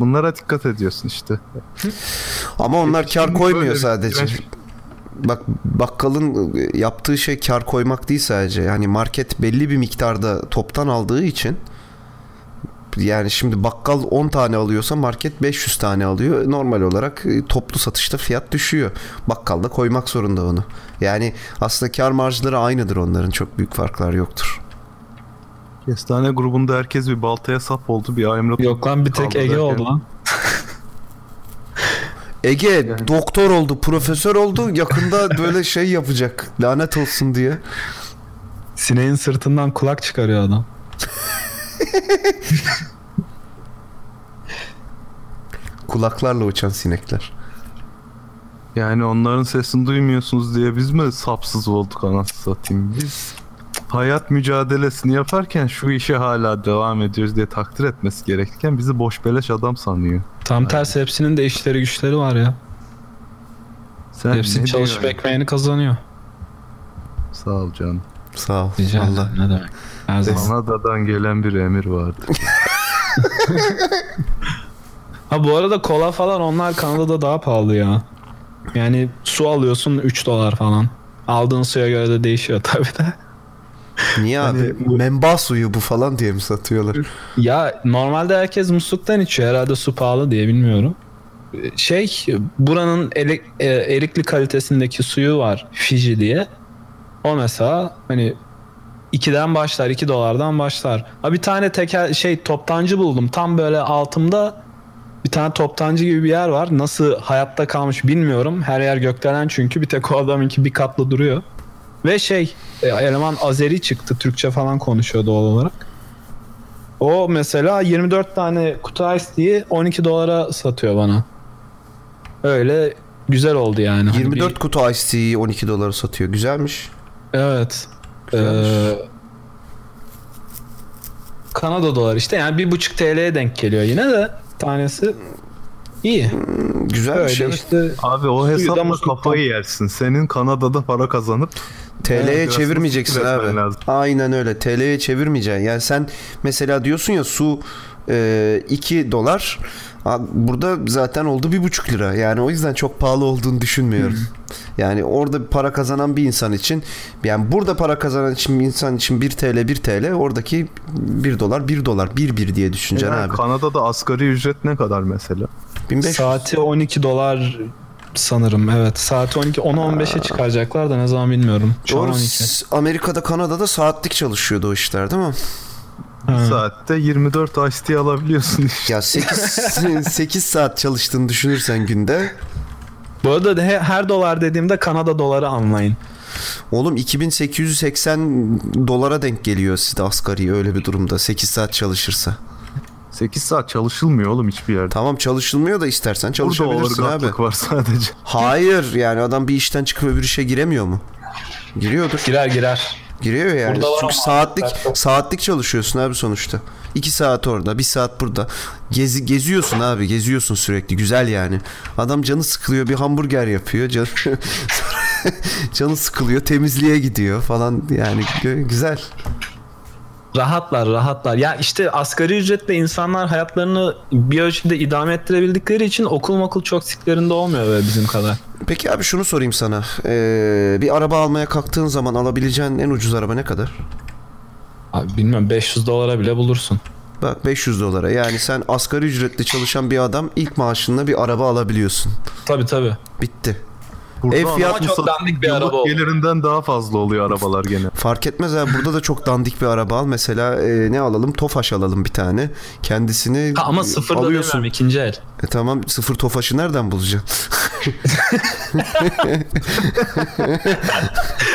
Bunlara dikkat ediyorsun işte. Ama onlar kar koymuyor sadece. Bak bakkalın yaptığı şey kar koymak değil sadece. Yani market belli bir miktarda toptan aldığı için yani şimdi bakkal 10 tane alıyorsa market 500 tane alıyor. Normal olarak e, toplu satışta fiyat düşüyor. Bakkal da koymak zorunda onu. Yani aslında kar marjları aynıdır onların. Çok büyük farklar yoktur. Kestane grubunda herkes bir baltaya sap oldu. Bir Aymrut Yok lan bir tek Ege derken- oldu lan. Ege doktor oldu, profesör oldu. Yakında böyle şey yapacak. Lanet olsun diye. Sineğin sırtından kulak çıkarıyor adam. Kulaklarla uçan sinekler. Yani onların sesini duymuyorsunuz diye biz mi sapsız olduk anasını satayım biz? Hayat mücadelesini yaparken şu işe hala devam ediyoruz diye takdir etmesi gerekirken bizi boş beleş adam sanıyor. Tam tersi hepsinin de işleri güçleri var ya. Sen Hepsi çalışıp diyorsun? ekmeğini kazanıyor. Sağ ol canım. Sağ ol. Rica. Allah. Ne demek. Her zaman. Kanada'dan gelen bir emir vardı. Ha bu arada kola falan onlar Kanada'da daha pahalı ya. Yani su alıyorsun 3 dolar falan. Aldığın suya göre de değişiyor tabii de. Niye abi? Hani bu- Memba suyu bu falan diye mi satıyorlar? Ya normalde herkes musluktan içiyor. Herhalde su pahalı diye bilmiyorum. Şey buranın ele- e, erikli kalitesindeki suyu var Fiji diye. O mesela hani 2'den başlar 2 dolardan başlar. Ha bir tane tekel şey toptancı buldum. Tam böyle altımda bir tane toptancı gibi bir yer var. Nasıl hayatta kalmış bilmiyorum. Her yer gökdelen çünkü bir tek o adamınki bir katlı duruyor. Ve şey e, eleman Azeri çıktı. Türkçe falan konuşuyor doğal olarak. O mesela 24 tane kutu ice diye 12 dolara satıyor bana. Öyle güzel oldu yani. Hani 24 bir- kutu Ice Tea'yi 12 dolara satıyor. Güzelmiş. evet. Güzelmiş. Ee, Kanada dolar işte yani bir buçuk TL'ye denk geliyor yine de tanesi iyi. Güzelmiş. Öyle evet. işte Abi o hesapla kafayı yersin. Senin Kanada'da para kazanıp TL'ye Evet, çevirmeyeceksin abi. lazım. Aynen öyle. TL'ye çevirmeyeceksin. Yani sen mesela diyorsun ya su e, 2 dolar. Burada zaten oldu bir buçuk lira. Yani o yüzden çok pahalı olduğunu düşünmüyorum. Yani orada para kazanan bir insan için yani burada para kazanan için bir insan için 1 TL 1 TL oradaki 1 dolar 1 dolar 1 1 diye düşüneceksin Yani abi. Kanada'da asgari ücret ne kadar mesela? 1500 saati 12 dolar sanırım evet. Saati 12 10-15'e çıkaracaklar da ne zaman bilmiyorum. Şu Doğru. 12. S- Amerika'da Kanada'da saatlik çalışıyordu o işler değil mi? Ha. Saatte 24 ice tea alabiliyorsun. Ya 8 8 saat çalıştığını düşünürsen günde Bu arada he- her dolar dediğimde Kanada doları anlayın. Oğlum 2880 dolara denk geliyor sizde asgari öyle bir durumda 8 saat çalışırsa. 8 saat çalışılmıyor oğlum hiçbir yerde. Tamam çalışılmıyor da istersen Burada çalışabilirsin abi. orgatlık var sadece. Hayır yani adam bir işten çıkıp öbür işe giremiyor mu? Giriyordur. Girer girer. Giriyor yani. Burada Çünkü saatlik artık- saatlik çalışıyorsun abi sonuçta. 2 saat orada, 1 saat burada. Gezi geziyorsun abi, geziyorsun sürekli. Güzel yani. Adam canı sıkılıyor, bir hamburger yapıyor. Canı, canı sıkılıyor, temizliğe gidiyor falan. Yani güzel. Rahatlar rahatlar. Ya işte asgari ücretle insanlar hayatlarını bir ölçüde idame ettirebildikleri için okul makul çok siklerinde olmuyor böyle bizim kadar. Peki abi şunu sorayım sana. Ee, bir araba almaya kalktığın zaman alabileceğin en ucuz araba ne kadar? Abi bilmiyorum 500 dolara bile bulursun. Bak 500 dolara. Yani sen asgari ücretli çalışan bir adam ilk maaşınla bir araba alabiliyorsun. Tabi tabi. Bitti. Burada Ev adam fiyat- Ama çok dandik bir araba oldu. gelirinden daha fazla oluyor arabalar gene. Fark etmez abi. Burada da çok dandik bir araba al. Mesela e, ne alalım? Tofaş alalım bir tane. Kendisini Ha, ama sıfır da alıyorsun. demiyorum ikinci el. E tamam sıfır Tofaş'ı nereden bulacaksın?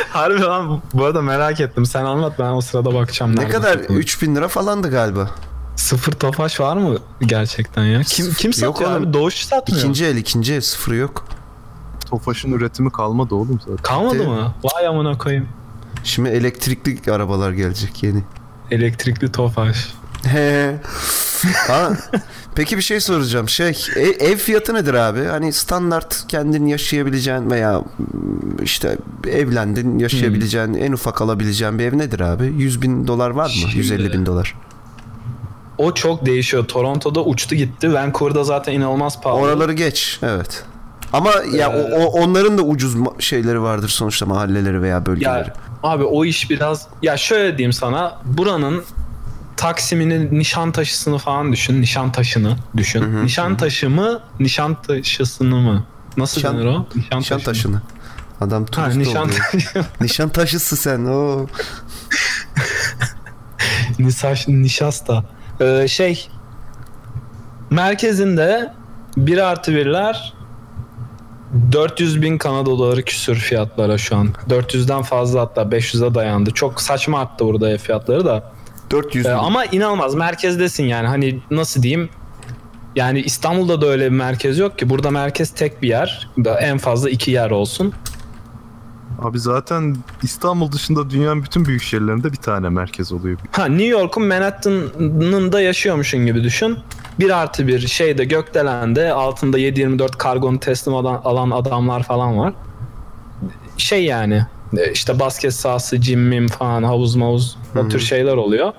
Harbi lan bu arada merak ettim. Sen anlat ben o sırada bakacağım. ne kadar? satılıyor. 3000 lira falandı galiba. Sıfır tofaş var mı gerçekten ya? Kim kim Yok satıyor oğlum. abi? Doğuş satmıyor. İkinci el, ikinci el sıfırı yok. Tofaş'ın üretimi kalmadı oğlum zaten. Kalmadı mı? Vay amına koyayım. Şimdi elektrikli arabalar gelecek yeni. Elektrikli tofaş. He. ha. Peki bir şey soracağım. Şey, e- ev fiyatı nedir abi? Hani standart kendin yaşayabileceğin veya mm, işte evlendin yaşayabileceğin en ufak alabileceğin bir ev nedir abi? 100 bin dolar var mı? Şimdi- 150 bin dolar. O çok değişiyor. Toronto'da uçtu gitti. Vancouver'da zaten inanılmaz pahalı. Oraları geç. Evet. Ama ya o, o- onların da ucuz şeyleri vardır sonuçta mahalleleri veya bölgeleri. Ya abi o iş biraz ya şöyle diyeyim sana buranın Taksim'ini Nişantaşı'sını falan düşün. Nişantaşı'nı düşün. Hı hı, Nişantaşı mı? Nişantaşı'sını mı? Nasıl Nişan- denir o? Nişan taşını. Adam Ha, turist oldu. Nişantaşı. Nişan taşısı sen. O. Nisaş, nişasta. Ee, şey merkezinde 1 artı 1'ler 400 bin Kanada doları küsür fiyatlara şu an. 400'den fazla hatta 500'e dayandı. Çok saçma arttı burada ev fiyatları da. 400 Ee, bin. ama inanılmaz merkezdesin yani hani nasıl diyeyim yani İstanbul'da da öyle bir merkez yok ki. Burada merkez tek bir yer. Da en fazla iki yer olsun. Abi zaten İstanbul dışında dünyanın bütün büyük şehirlerinde bir tane merkez oluyor. Ha New York'un Manhattan'ın da yaşıyormuşsun gibi düşün. Bir artı bir şeyde gökdelende altında 7-24 kargonu teslim alan, alan adamlar falan var. Şey yani e, işte basket sahası, mim falan havuz mavuz o tür şeyler oluyor.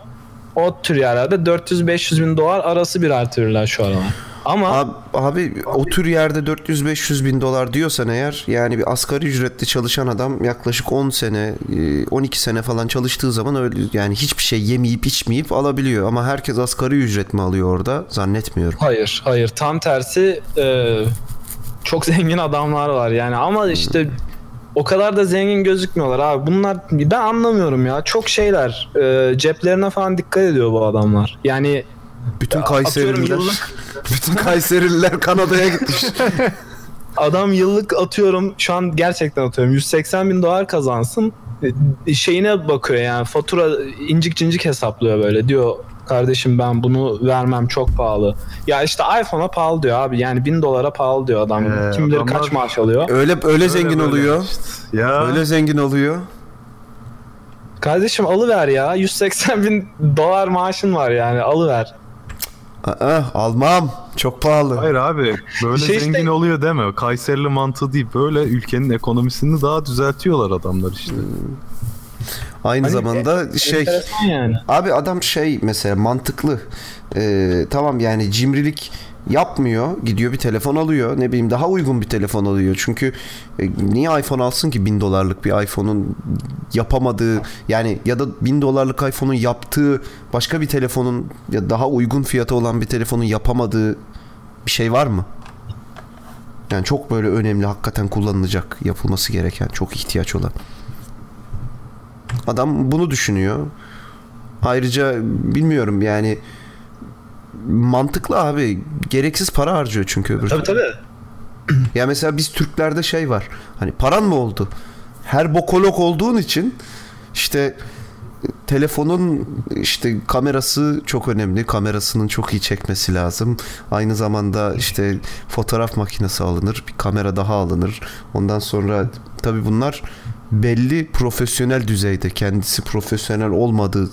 O tür yerlerde 400-500 bin dolar arası bir artı birler şu aralar. Ama Abi, abi o tür yerde 400-500 bin dolar diyorsan eğer yani bir asgari ücretli çalışan adam yaklaşık 10 sene e, 12 sene falan çalıştığı zaman öyle yani hiçbir şey yemeyip içmeyip alabiliyor ama herkes asgari ücret mi alıyor orada zannetmiyorum. Hayır, hayır. Tam tersi e, çok zengin adamlar var yani ama işte o kadar da zengin gözükmüyorlar abi. Bunlar ben anlamıyorum ya. Çok şeyler. E, ceplerine falan dikkat ediyor bu adamlar. Yani Bütün Kayserililer yıllık bütün Kayserililer Kanada'ya gitmiş. adam yıllık atıyorum şu an gerçekten atıyorum 180 bin dolar kazansın E, şeyine bakıyor yani fatura incik cincik hesaplıyor böyle diyor kardeşim ben bunu vermem çok pahalı. Ya işte iPhone'a pahalı diyor abi yani bin dolara pahalı diyor adam. Ee, Kim bilir adamlar- kaç maaş alıyor. Öyle öyle zengin böyle oluyor. işte. Ya Öyle zengin oluyor. Kardeşim alıver ya. 180 bin dolar maaşın var yani alıver. Aa, almam. Çok pahalı. hayır abi böyle Şey işte- zengin oluyor deme. Kayserili mantığı değil. Böyle ülkenin ekonomisini daha düzeltiyorlar adamlar işte. Aynı Hani zamanda şey Enteresan yani. Abi adam şey mesela mantıklı. Ee, tamam yani cimrilik yapmıyor. Gidiyor bir telefon alıyor. Ne bileyim daha uygun bir telefon alıyor. Çünkü e, niye iPhone alsın ki bin dolarlık bir iPhone'un yapamadığı yani ya da bin dolarlık iPhone'un yaptığı başka bir telefonun ya daha uygun fiyatı olan bir telefonun yapamadığı bir şey var mı? Yani çok böyle önemli hakikaten kullanılacak yapılması gereken çok ihtiyaç olan. Adam bunu düşünüyor. Ayrıca bilmiyorum yani mantıklı abi. Gereksiz para harcıyor çünkü öbür Tabii türlü. tabii. Ya mesela biz Türklerde şey var. Hani paran mı oldu? Her bokolog olduğun için işte e, telefonun işte kamerası çok önemli. Kamerasının çok iyi çekmesi lazım. Aynı zamanda işte fotoğraf makinesi alınır. Bir kamera daha alınır. Ondan sonra tabii bunlar belli profesyonel düzeyde kendisi profesyonel olmadığı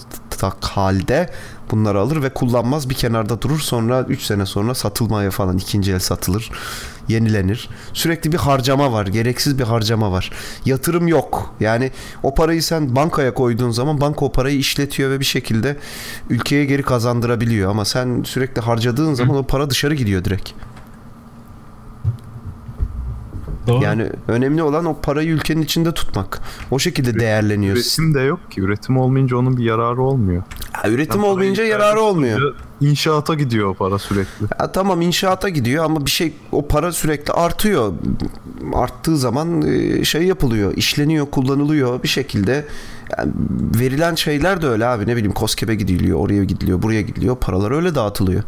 halde bunları alır ve kullanmaz. Bir kenarda durur sonra 3 sene sonra satılmaya falan ikinci el satılır yenilenir. Sürekli bir harcama var gereksiz bir harcama var. Yatırım yok. Yani o parayı sen bankaya koyduğun zaman banka o parayı işletiyor ve bir şekilde ülkeye geri kazandırabiliyor. Ama sen sürekli harcadığın zaman o para dışarı gidiyor direkt Doğru. yani önemli olan o parayı ülkenin içinde tutmak o şekilde değerleniyor Üretim de yok ki. Üretim olmayınca onun bir yararı olmuyor. Ha, üretim Yani olmayınca yararı olmuyor İnşaata gidiyor o para sürekli. Ya tamam inşaata gidiyor ama bir şey o para sürekli artıyor. Arttığı zaman e, şey yapılıyor, işleniyor, kullanılıyor bir şekilde. Yani verilen şeyler de öyle abi ne bileyim Koskep'e gidiliyor, oraya gidiliyor, buraya gidiliyor. Paralar öyle dağıtılıyor.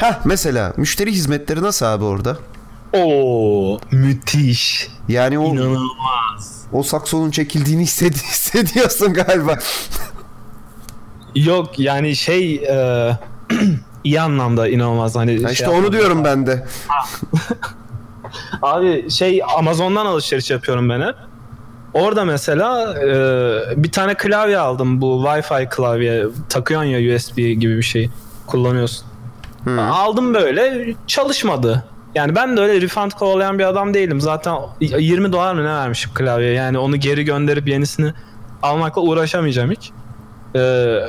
Ha mesela müşteri hizmetleri nasıl abi orada? Oo müthiş. Yani o İnanılmaz. o saksonun çekildiğini hissedi- hissediyorsun galiba. Yok yani şey e, iyi anlamda inanılmaz hani Ha şey işte onu diyorum ben de. Abi şey Amazon'dan alışveriş yapıyorum ben hep. Orada mesela e, bir tane klavye aldım bu Wi-Fi klavye takıyorsun ya USB gibi bir şey kullanıyorsun. Hı. Aldım böyle çalışmadı. Yani ben de öyle refund kovalayan bir adam değilim. Zaten 20 dolar mı ne vermişim klavyeye. Yani onu geri gönderip yenisini almakla uğraşamayacağım hiç. Ee,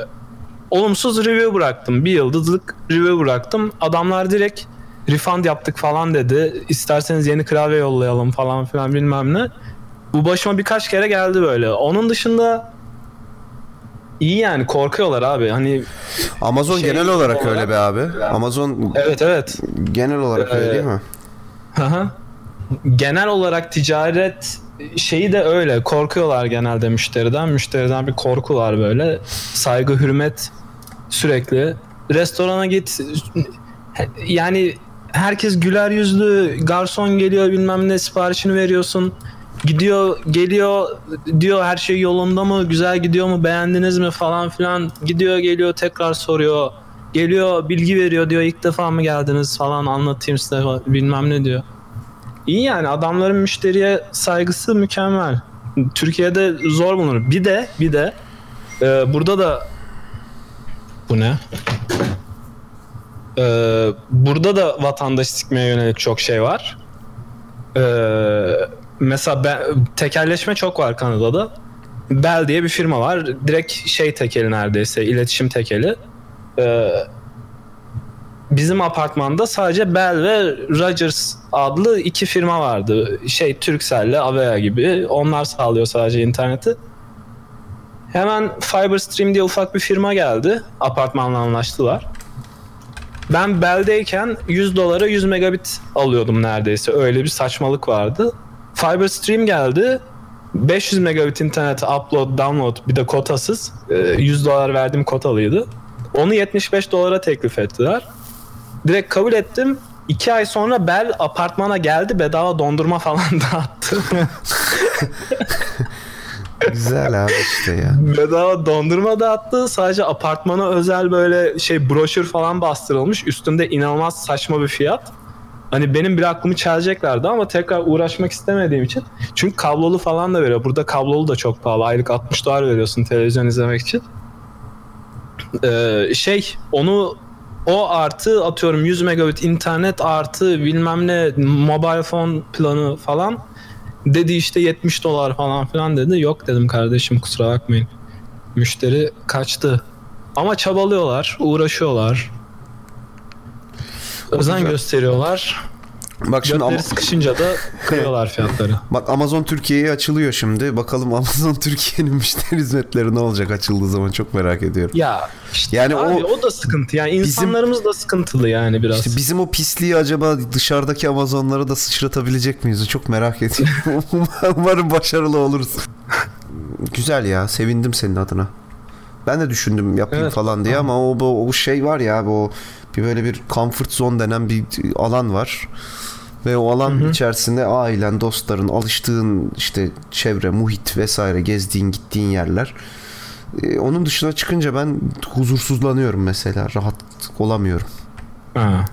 olumsuz review bıraktım. Bir yıldızlık review bıraktım. Adamlar direkt refund yaptık falan dedi. İsterseniz yeni klavye yollayalım falan filan bilmem ne. Bu başıma birkaç kere geldi böyle. Onun dışında iyi yani korkuyorlar abi. Hani Amazon Şey genel olarak öyle be abi. Amazon evet evet genel olarak öyle Ee, değil mi? Hı hı. Genel olarak ticaret şeyi de öyle. Korkuyorlar genelde müşteriden. Müşteriden bir korku var böyle. Saygı, hürmet sürekli. Restorana git. Yani herkes güler yüzlü. Garson geliyor bilmem ne siparişini veriyorsun. Gidiyor geliyor diyor her şey yolunda mı güzel gidiyor mu beğendiniz mi falan filan gidiyor geliyor tekrar soruyor geliyor bilgi veriyor diyor ilk defa mı geldiniz falan anlatayım size bilmem ne diyor. iyi yani adamların müşteriye saygısı mükemmel. Türkiye'de zor bulunur. Bir de bir de e, burada da bu ne? E, burada da vatandaş sikmeye yönelik çok şey var. E, mesela ben, tekelleşme çok var Kanada'da. Bell diye bir firma var. Direkt şey tekeli neredeyse iletişim tekeli. E, bizim apartmanda sadece Bell ve Rogers adlı iki firma vardı. Şey Turkcell'le Avaya gibi. Onlar sağlıyor sadece interneti. Hemen Fiberstream diye ufak bir firma geldi. Apartmanla anlaştılar. Ben Bell'deyken 100 dolara 100 megabit alıyordum neredeyse. Öyle bir saçmalık vardı. Fiberstream geldi. 500 megabit internet upload, download bir de kotasız. Ee, 100 dolar verdim kotalıydı. Onu 75 dolara teklif ettiler. Direkt kabul ettim. İki ay sonra Bell apartmana geldi bedava dondurma falan dağıttı. Güzel abi işte ya. bedava dondurma dağıttı. Sadece apartmana özel böyle şey broşür falan bastırılmış. Üstünde inanılmaz saçma bir fiyat. Hani benim bir aklımı çeleceklerdi ama tekrar uğraşmak istemediğim için. Çünkü kablolu falan da veriyor. Burada kablolu da çok pahalı. Aylık 60 dolar veriyorsun televizyon izlemek için. Ee, şey onu o artı atıyorum 100 megabit internet artı bilmem ne mobile phone planı falan dedi işte 70 dolar falan filan dedi. Yok dedim kardeşim kusura bakmayın. Müşteri kaçtı. Ama çabalıyorlar, uğraşıyorlar. Özen güzel. gösteriyorlar. Bak şimdi ama, Götleri sıkışınca da kırıyorlar fiyatları. bak Amazon Türkiye'ye açılıyor şimdi. Bakalım Amazon Türkiye'nin müşteri hizmetleri ne olacak açıldığı zaman çok merak ediyorum. Ya işte Yani abi o- o, da sıkıntı. Yani insanlarımız da sıkıntılı yani biraz. İşte bizim o pisliği acaba dışarıdaki Amazonlara da sıçratabilecek miyiz? Çok merak ediyorum. Umarım başarılı oluruz. Güzel ya. Sevindim senin adına. Ben de düşündüm yapayım Evet, falan diye ama o, o, o şey var ya o bir böyle bir comfort zone denen bir alan var. Ve o alan içerisinde ailen, dostların, alıştığın işte çevre, muhit vesaire gezdiğin, gittiğin yerler. Ee, onun dışına çıkınca ben huzursuzlanıyorum mesela. Rahat olamıyorum. Ha.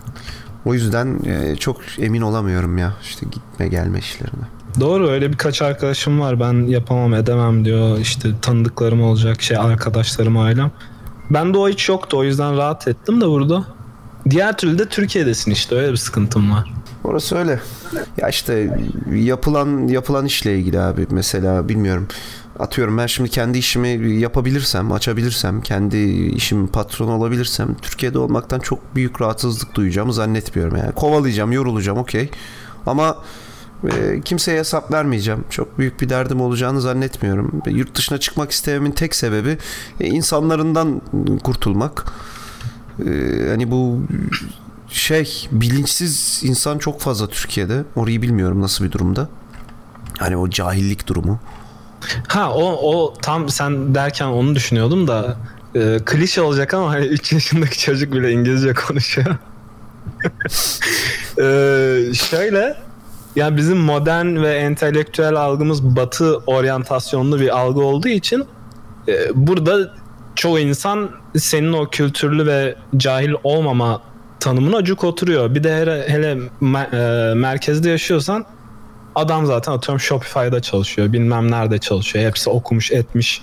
O yüzden e, çok emin olamıyorum ya işte gitme gelme işlerine. Doğru öyle birkaç arkadaşım var ben yapamam edemem diyor işte tanıdıklarım olacak şey arkadaşlarım ailem. Ben de o hiç yoktu o yüzden rahat ettim de burada. Diğer türlü de Türkiye'desin işte öyle bir sıkıntım var. Orası öyle. Ya işte yapılan yapılan işle ilgili abi mesela bilmiyorum. Atıyorum ben şimdi kendi işimi yapabilirsem, açabilirsem, kendi işimin patronu olabilirsem Türkiye'de olmaktan çok büyük rahatsızlık duyacağımı zannetmiyorum yani. Kovalayacağım, yorulacağım okey. Ama e, kimseye hesap vermeyeceğim. Çok büyük bir derdim olacağını zannetmiyorum. Yurt dışına çıkmak istememin tek sebebi e, insanlarından kurtulmak. E, hani bu şey bilinçsiz insan çok fazla Türkiye'de. Orayı bilmiyorum nasıl bir durumda. Hani o cahillik durumu. Ha o o tam sen derken onu düşünüyordum da e, klişe olacak ama hani 3 yaşındaki çocuk bile İngilizce konuşuyor. e, şöyle yani bizim modern ve entelektüel algımız batı oryantasyonlu bir algı olduğu için e, burada çoğu insan senin o kültürlü ve cahil olmama tanımına cuk oturuyor. Bir de hele, hele me- e, merkezde yaşıyorsan adam zaten atıyorum Shopify'da çalışıyor. Bilmem nerede çalışıyor. Hepsi okumuş etmiş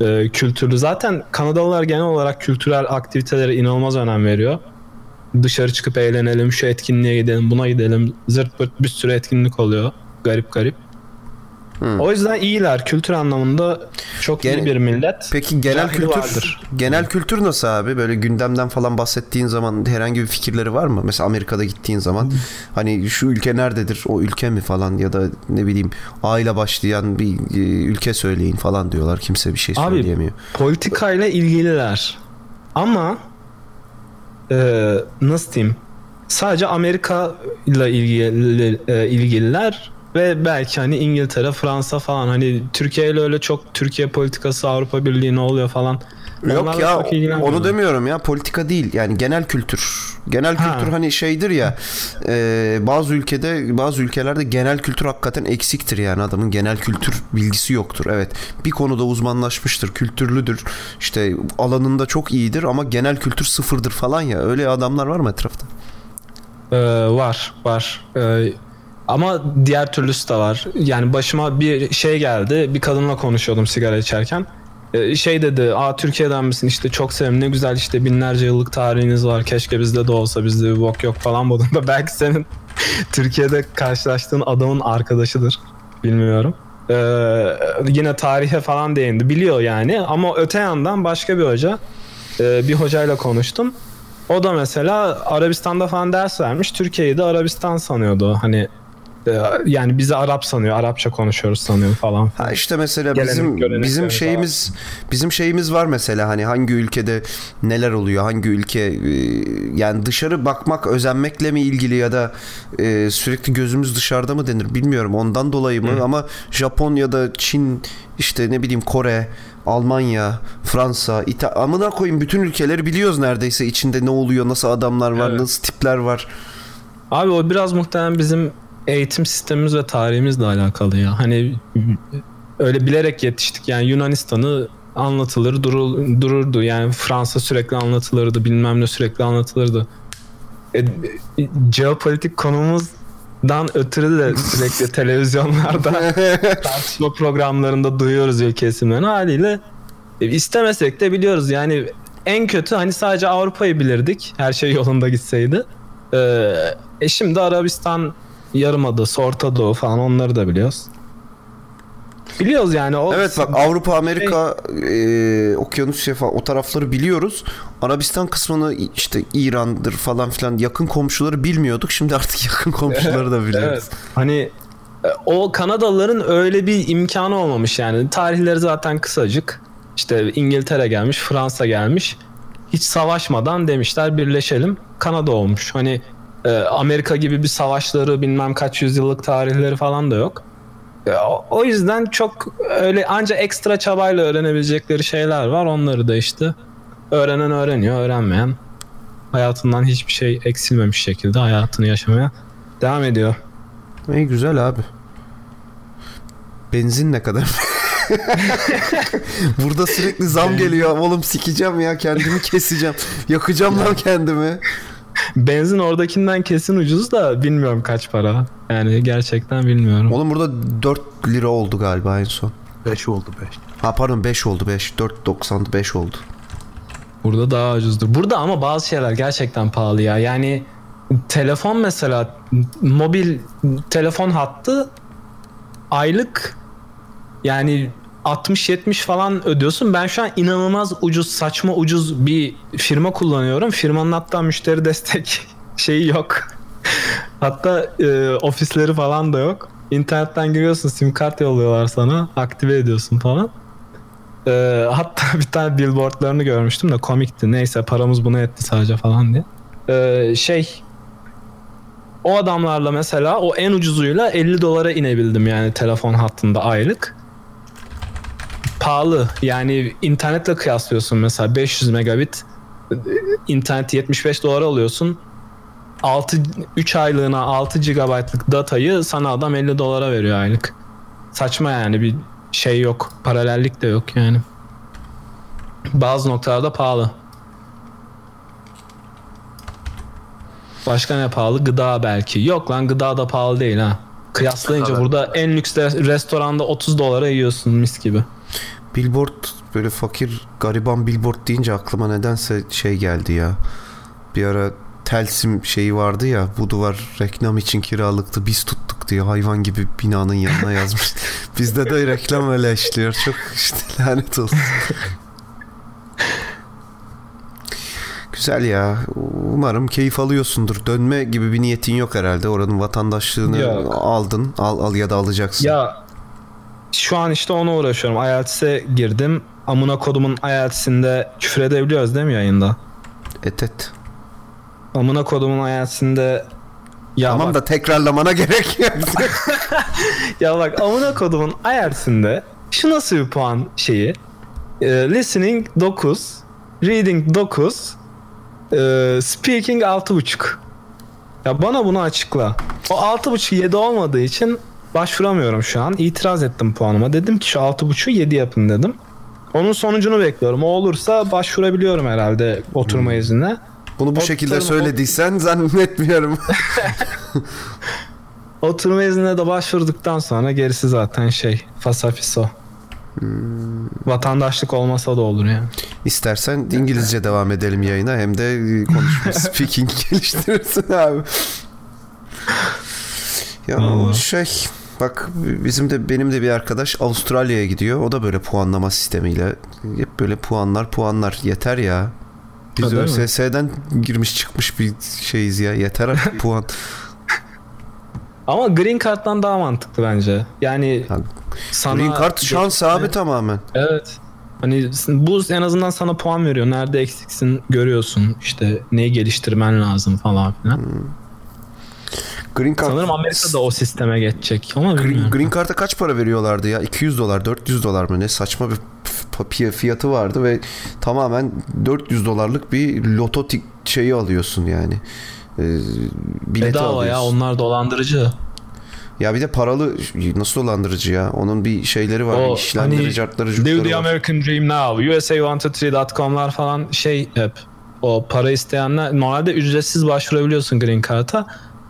e, kültürlü. Zaten Kanadalılar genel olarak kültürel aktivitelere inanılmaz önem veriyor. Dışarı çıkıp eğlenelim, şu etkinliğe gidelim, buna gidelim. Zırt pırt bir sürü etkinlik oluyor. Garip garip. Hmm. O yüzden iyiler. Kültür anlamında çok Gene- iyi bir millet. Peki genel Cahili kültür vardır. genel kültür nasıl abi? Böyle gündemden falan bahsettiğin zaman herhangi bir fikirleri var mı? Mesela Amerika'da gittiğin zaman hani şu ülke nerededir? O ülke mi falan ya da ne bileyim aile başlayan bir e, ülke söyleyin falan diyorlar. Kimse bir şey Abi, söyleyemiyor. politikayla ilgililer. Ama e, nasıl diyeyim? Sadece Amerika ile ilgili, e, ilgililer ve belki hani İngiltere, Fransa falan hani Türkiye ile öyle çok Türkiye politikası, Avrupa Birliği ne oluyor falan. Yok Onlarla ya onu demiyorum ya politika değil yani genel kültür. Genel Ha. kültür hani şeydir ya e, bazı ülkede bazı ülkelerde genel kültür hakikaten eksiktir yani adamın genel kültür bilgisi yoktur. Evet bir konuda uzmanlaşmıştır kültürlüdür işte alanında çok iyidir ama genel kültür sıfırdır falan ya öyle adamlar var mı etrafta? Ee, var var. Ee, Ama diğer türlüsü de var. Yani başıma bir şey geldi. Bir kadınla konuşuyordum sigara içerken. Ee, Şey dedi, aa Türkiye'den misin işte çok sevim ne güzel işte binlerce yıllık tarihiniz var. Keşke bizde de olsa bizde bir bok yok falan modunda. Belki senin Türkiye'de karşılaştığın adamın arkadaşıdır. Bilmiyorum. Ee, yine tarihe falan değindi. Biliyor yani ama öte yandan başka bir hoca e, bir hocayla konuştum. O da mesela Arabistan'da falan ders vermiş. Türkiye'yi de Arabistan sanıyordu. Hani e, yani bizi Arap sanıyor. Arapça konuşuyoruz sanıyor falan. Ha işte mesela Gelenek, bizim görenekleri bizim şeyimiz bizim şeyimiz var mesela hani hangi ülkede neler oluyor hangi ülke e, yani dışarı bakmak özenmekle mi ilgili ya da e, sürekli gözümüz dışarıda mı denir bilmiyorum ondan dolayı mı ama Japonya'da Çin işte ne bileyim Kore Almanya, Fransa, İta amına koyayım bütün ülkeleri biliyoruz neredeyse içinde ne oluyor, nasıl adamlar var, Evet. nasıl tipler var. Abi o biraz muhtemelen bizim eğitim sistemimiz ve tarihimizle alakalı ya. Hani öyle bilerek yetiştik. Yani Yunanistan'ı anlatılır durul, dururdu. Yani Fransa sürekli anlatılırdı. Bilmem ne sürekli anlatılırdı. E, e, jeopolitik konumuzdan ötürü de sürekli televizyonlarda tartışma programlarında duyuyoruz ülke isimlerini haliyle e, istemesek de biliyoruz yani en kötü hani sadece Avrupa'yı bilirdik her şey yolunda gitseydi. Ee, e şimdi Arabistan Yarımadası, Orta Doğu falan onları da biliyoruz. Biliyoruz yani o Evet bak Avrupa, Amerika, e, Okyanusya falan o tarafları biliyoruz. Arabistan kısmını işte İran'dır falan filan yakın komşuları bilmiyorduk. Şimdi artık yakın komşuları da biliyoruz. Evet. Hani e, o Kanadalıların öyle bir imkanı olmamış yani. Tarihleri zaten kısacık. İşte İngiltere gelmiş, Fransa gelmiş. Hiç savaşmadan demişler birleşelim. Kanada olmuş. Hani e, Amerika gibi bir savaşları bilmem kaç yüzyıllık tarihleri falan da yok. E, o- yüzden çok öyle ancak ekstra çabayla öğrenebilecekleri şeyler var. Onları da işte öğrenen öğreniyor, öğrenmeyen hayatından hiçbir şey eksilmemiş şekilde hayatını yaşamaya devam ediyor. İyi güzel abi. Benzin ne kadar? Burada sürekli zam geliyor. Oğlum sikeceğim ya kendimi keseceğim. Yakacağım lan kendimi. Benzin oradakinden kesin ucuz da bilmiyorum kaç para. Yani gerçekten bilmiyorum. Oğlum burada 4 lira oldu galiba en son. 5 oldu 5. Ha pardon 5 oldu 5. 4.95 oldu. Burada daha ucuzdur. Burada ama bazı şeyler gerçekten pahalı ya. Yani telefon mesela mobil telefon hattı aylık yani 60-70 falan ödüyorsun. Ben şu an inanılmaz ucuz, saçma ucuz bir firma kullanıyorum. Firmanın hatta müşteri destek şeyi yok. hatta e, ofisleri falan da yok. İnternetten giriyorsun, sim kart yolluyorlar sana, aktive ediyorsun falan. Ee, hatta bir tane billboardlarını görmüştüm de komikti. Neyse paramız buna etti sadece falan diye. Ee, şey o adamlarla mesela o en ucuzuyla 50 dolara inebildim yani telefon hattında aylık. Pahalı. Yani internetle kıyaslıyorsun mesela 500 megabit e, internet 75 dolara alıyorsun. 6 3 aylığına 6 GB'lık datayı sana adam 50 dolara veriyor aylık. Saçma yani bir şey yok. Paralellik de yok yani. Bazı noktalarda pahalı. Başka ne pahalı? Gıda belki. Yok lan gıda da pahalı değil ha. Kıyaslayınca Kadar. burada en lüks restoranda 30 dolara yiyorsun mis gibi. Billboard böyle fakir gariban billboard deyince aklıma nedense şey geldi ya. Bir ara Telsim şeyi vardı ya bu duvar reklam için kiralıktı biz tuttuk diye hayvan gibi binanın yanına yazmış. Bizde de reklam öyle işliyor. Çok işte lanet olsun. Güzel ya. Umarım keyif alıyorsundur. Dönme gibi bir niyetin yok herhalde. Oranın vatandaşlığını Yok. aldın. Al, al ya da alacaksın. Ya şu an işte ona uğraşıyorum. IELTS'e girdim. Amına kodumun IELTS'inde küfür edebiliyoruz değil mi yayında? Et et. Amına kodumun IELTS'inde ya Tamam bak, da tekrarlamana gerek yok. ya bak amına kodumun IELTS'inde şu nasıl bir puan şeyi? Ee, listening 9, reading 9, e, speaking 6.5. Ya bana bunu açıkla. O 6.5 7 olmadığı için başvuramıyorum şu an. İtiraz ettim puanıma. Dedim ki şu 6.5'u 7 yapın dedim. Onun sonucunu bekliyorum. O olursa başvurabiliyorum herhalde oturma iznine. Bunu bu O şekilde söylediysen zannetmiyorum. Oturma iznine de başvurduktan sonra gerisi zaten şey fasafiso. Vatandaşlık olmasa da olur yani. İstersen İngilizce devam edelim yayına hem de konuşma speaking geliştirirsin abi. Ya Vallahi. şey bak bizim de benim de bir arkadaş Avustralya'ya gidiyor. O da böyle puanlama sistemiyle hep böyle puanlar puanlar yeter ya. Biz Ha? ÖSS'den girmiş çıkmış bir şeyiz ya. Yeter artık puan. Ama Green Card'dan daha mantıklı bence. Yani Ha, sana Green Card şans abi tamamen. Evet. Hani bu en azından sana puan veriyor. Nerede eksiksin görüyorsun. İşte neyi geliştirmen lazım falan filan. Green Card Sanırım Amerika da o sisteme geçecek ama Green. Green Card'a kaç para veriyorlardı ya? 200 dolar, 400 dolar mı ne? Saçma bir fiyatı vardı ve tamamen 400 dolarlık bir loto şeyi alıyorsun yani. Ee, bileti Bedava alıyorsun. ya onlar dolandırıcı. Ya bir de paralı nasıl dolandırıcı ya? Onun bir şeyleri var. O işlemleri, hani cartları, Live the var. American Dream Now, USA123.com'lar falan şey hep o para isteyenler normalde ücretsiz başvurabiliyorsun Green Card'a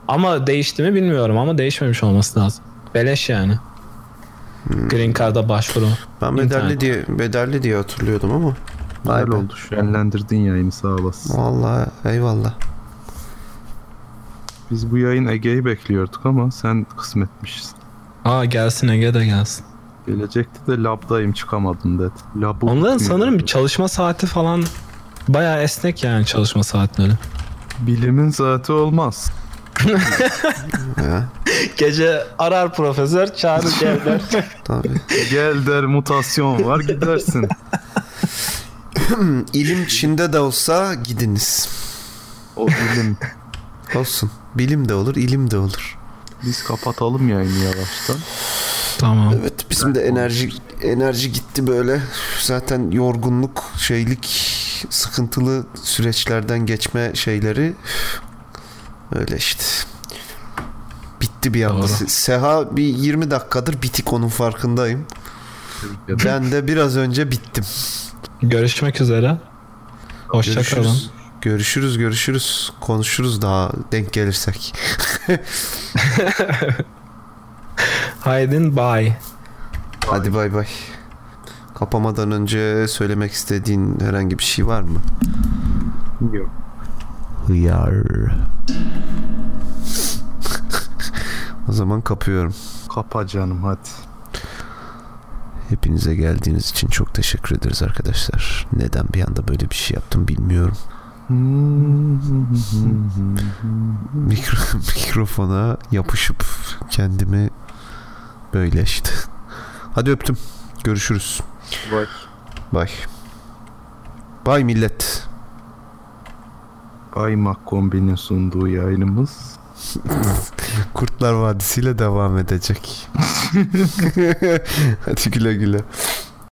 ama değişti mi bilmiyorum ama değişmemiş olması lazım. Beleş yani. Hmm. Green Card'a başvuru. Ben bedelli İnternet. diye bedelli diye hatırlıyordum ama. Vay oldu. Şenlendirdin yayını sağ olasın. Vallahi eyvallah. Biz bu yayın Ege'yi bekliyorduk ama sen kısmetmişsin. Aa gelsin Ege de gelsin. Gelecekti de labdayım çıkamadım dedi. Labı Onların sanırım bir çalışma saati falan bayağı esnek yani çalışma saatleri. Bilimin zaten olmaz. Ya, Gece arar profesör çağırır gelirler. tabii. Gel der mutasyon var gidersin. İlim Çin'de de olsa gidiniz. O bilim. Olsun. Bilim de olur, ilim de olur. Biz kapatalım yayını yavaştan. tamam. Evet bizim de enerji enerji gitti böyle. Zaten yorgunluk, şeylik, sıkıntılı süreçlerden geçme şeyleri öyle işte. Bitti bir anda. Doğru. Se- Seha bir 20 dakikadır bitik onun farkındayım. Ben de biraz önce bittim. Görüşmek üzere. Hoşçakalın. Görüşürüz. Görüşürüz, görüşürüz. Konuşuruz daha denk gelirsek. Haydin bye. Hadi bay bay. Kapamadan önce söylemek istediğin herhangi bir şey var mı? Yok. Hıyar. o zaman kapıyorum. Kapa canım hadi. Hepinize geldiğiniz için çok teşekkür ederiz arkadaşlar. Neden bir anda böyle bir şey yaptım bilmiyorum. Mikro, mikrofona yapışıp kendimi böyle işte. Hadi öptüm. Görüşürüz. Bye. Bay. Bay millet. Baymak kombinin sunduğu yayınımız Kurtlar Vadisi ile devam edecek. Hadi güle güle.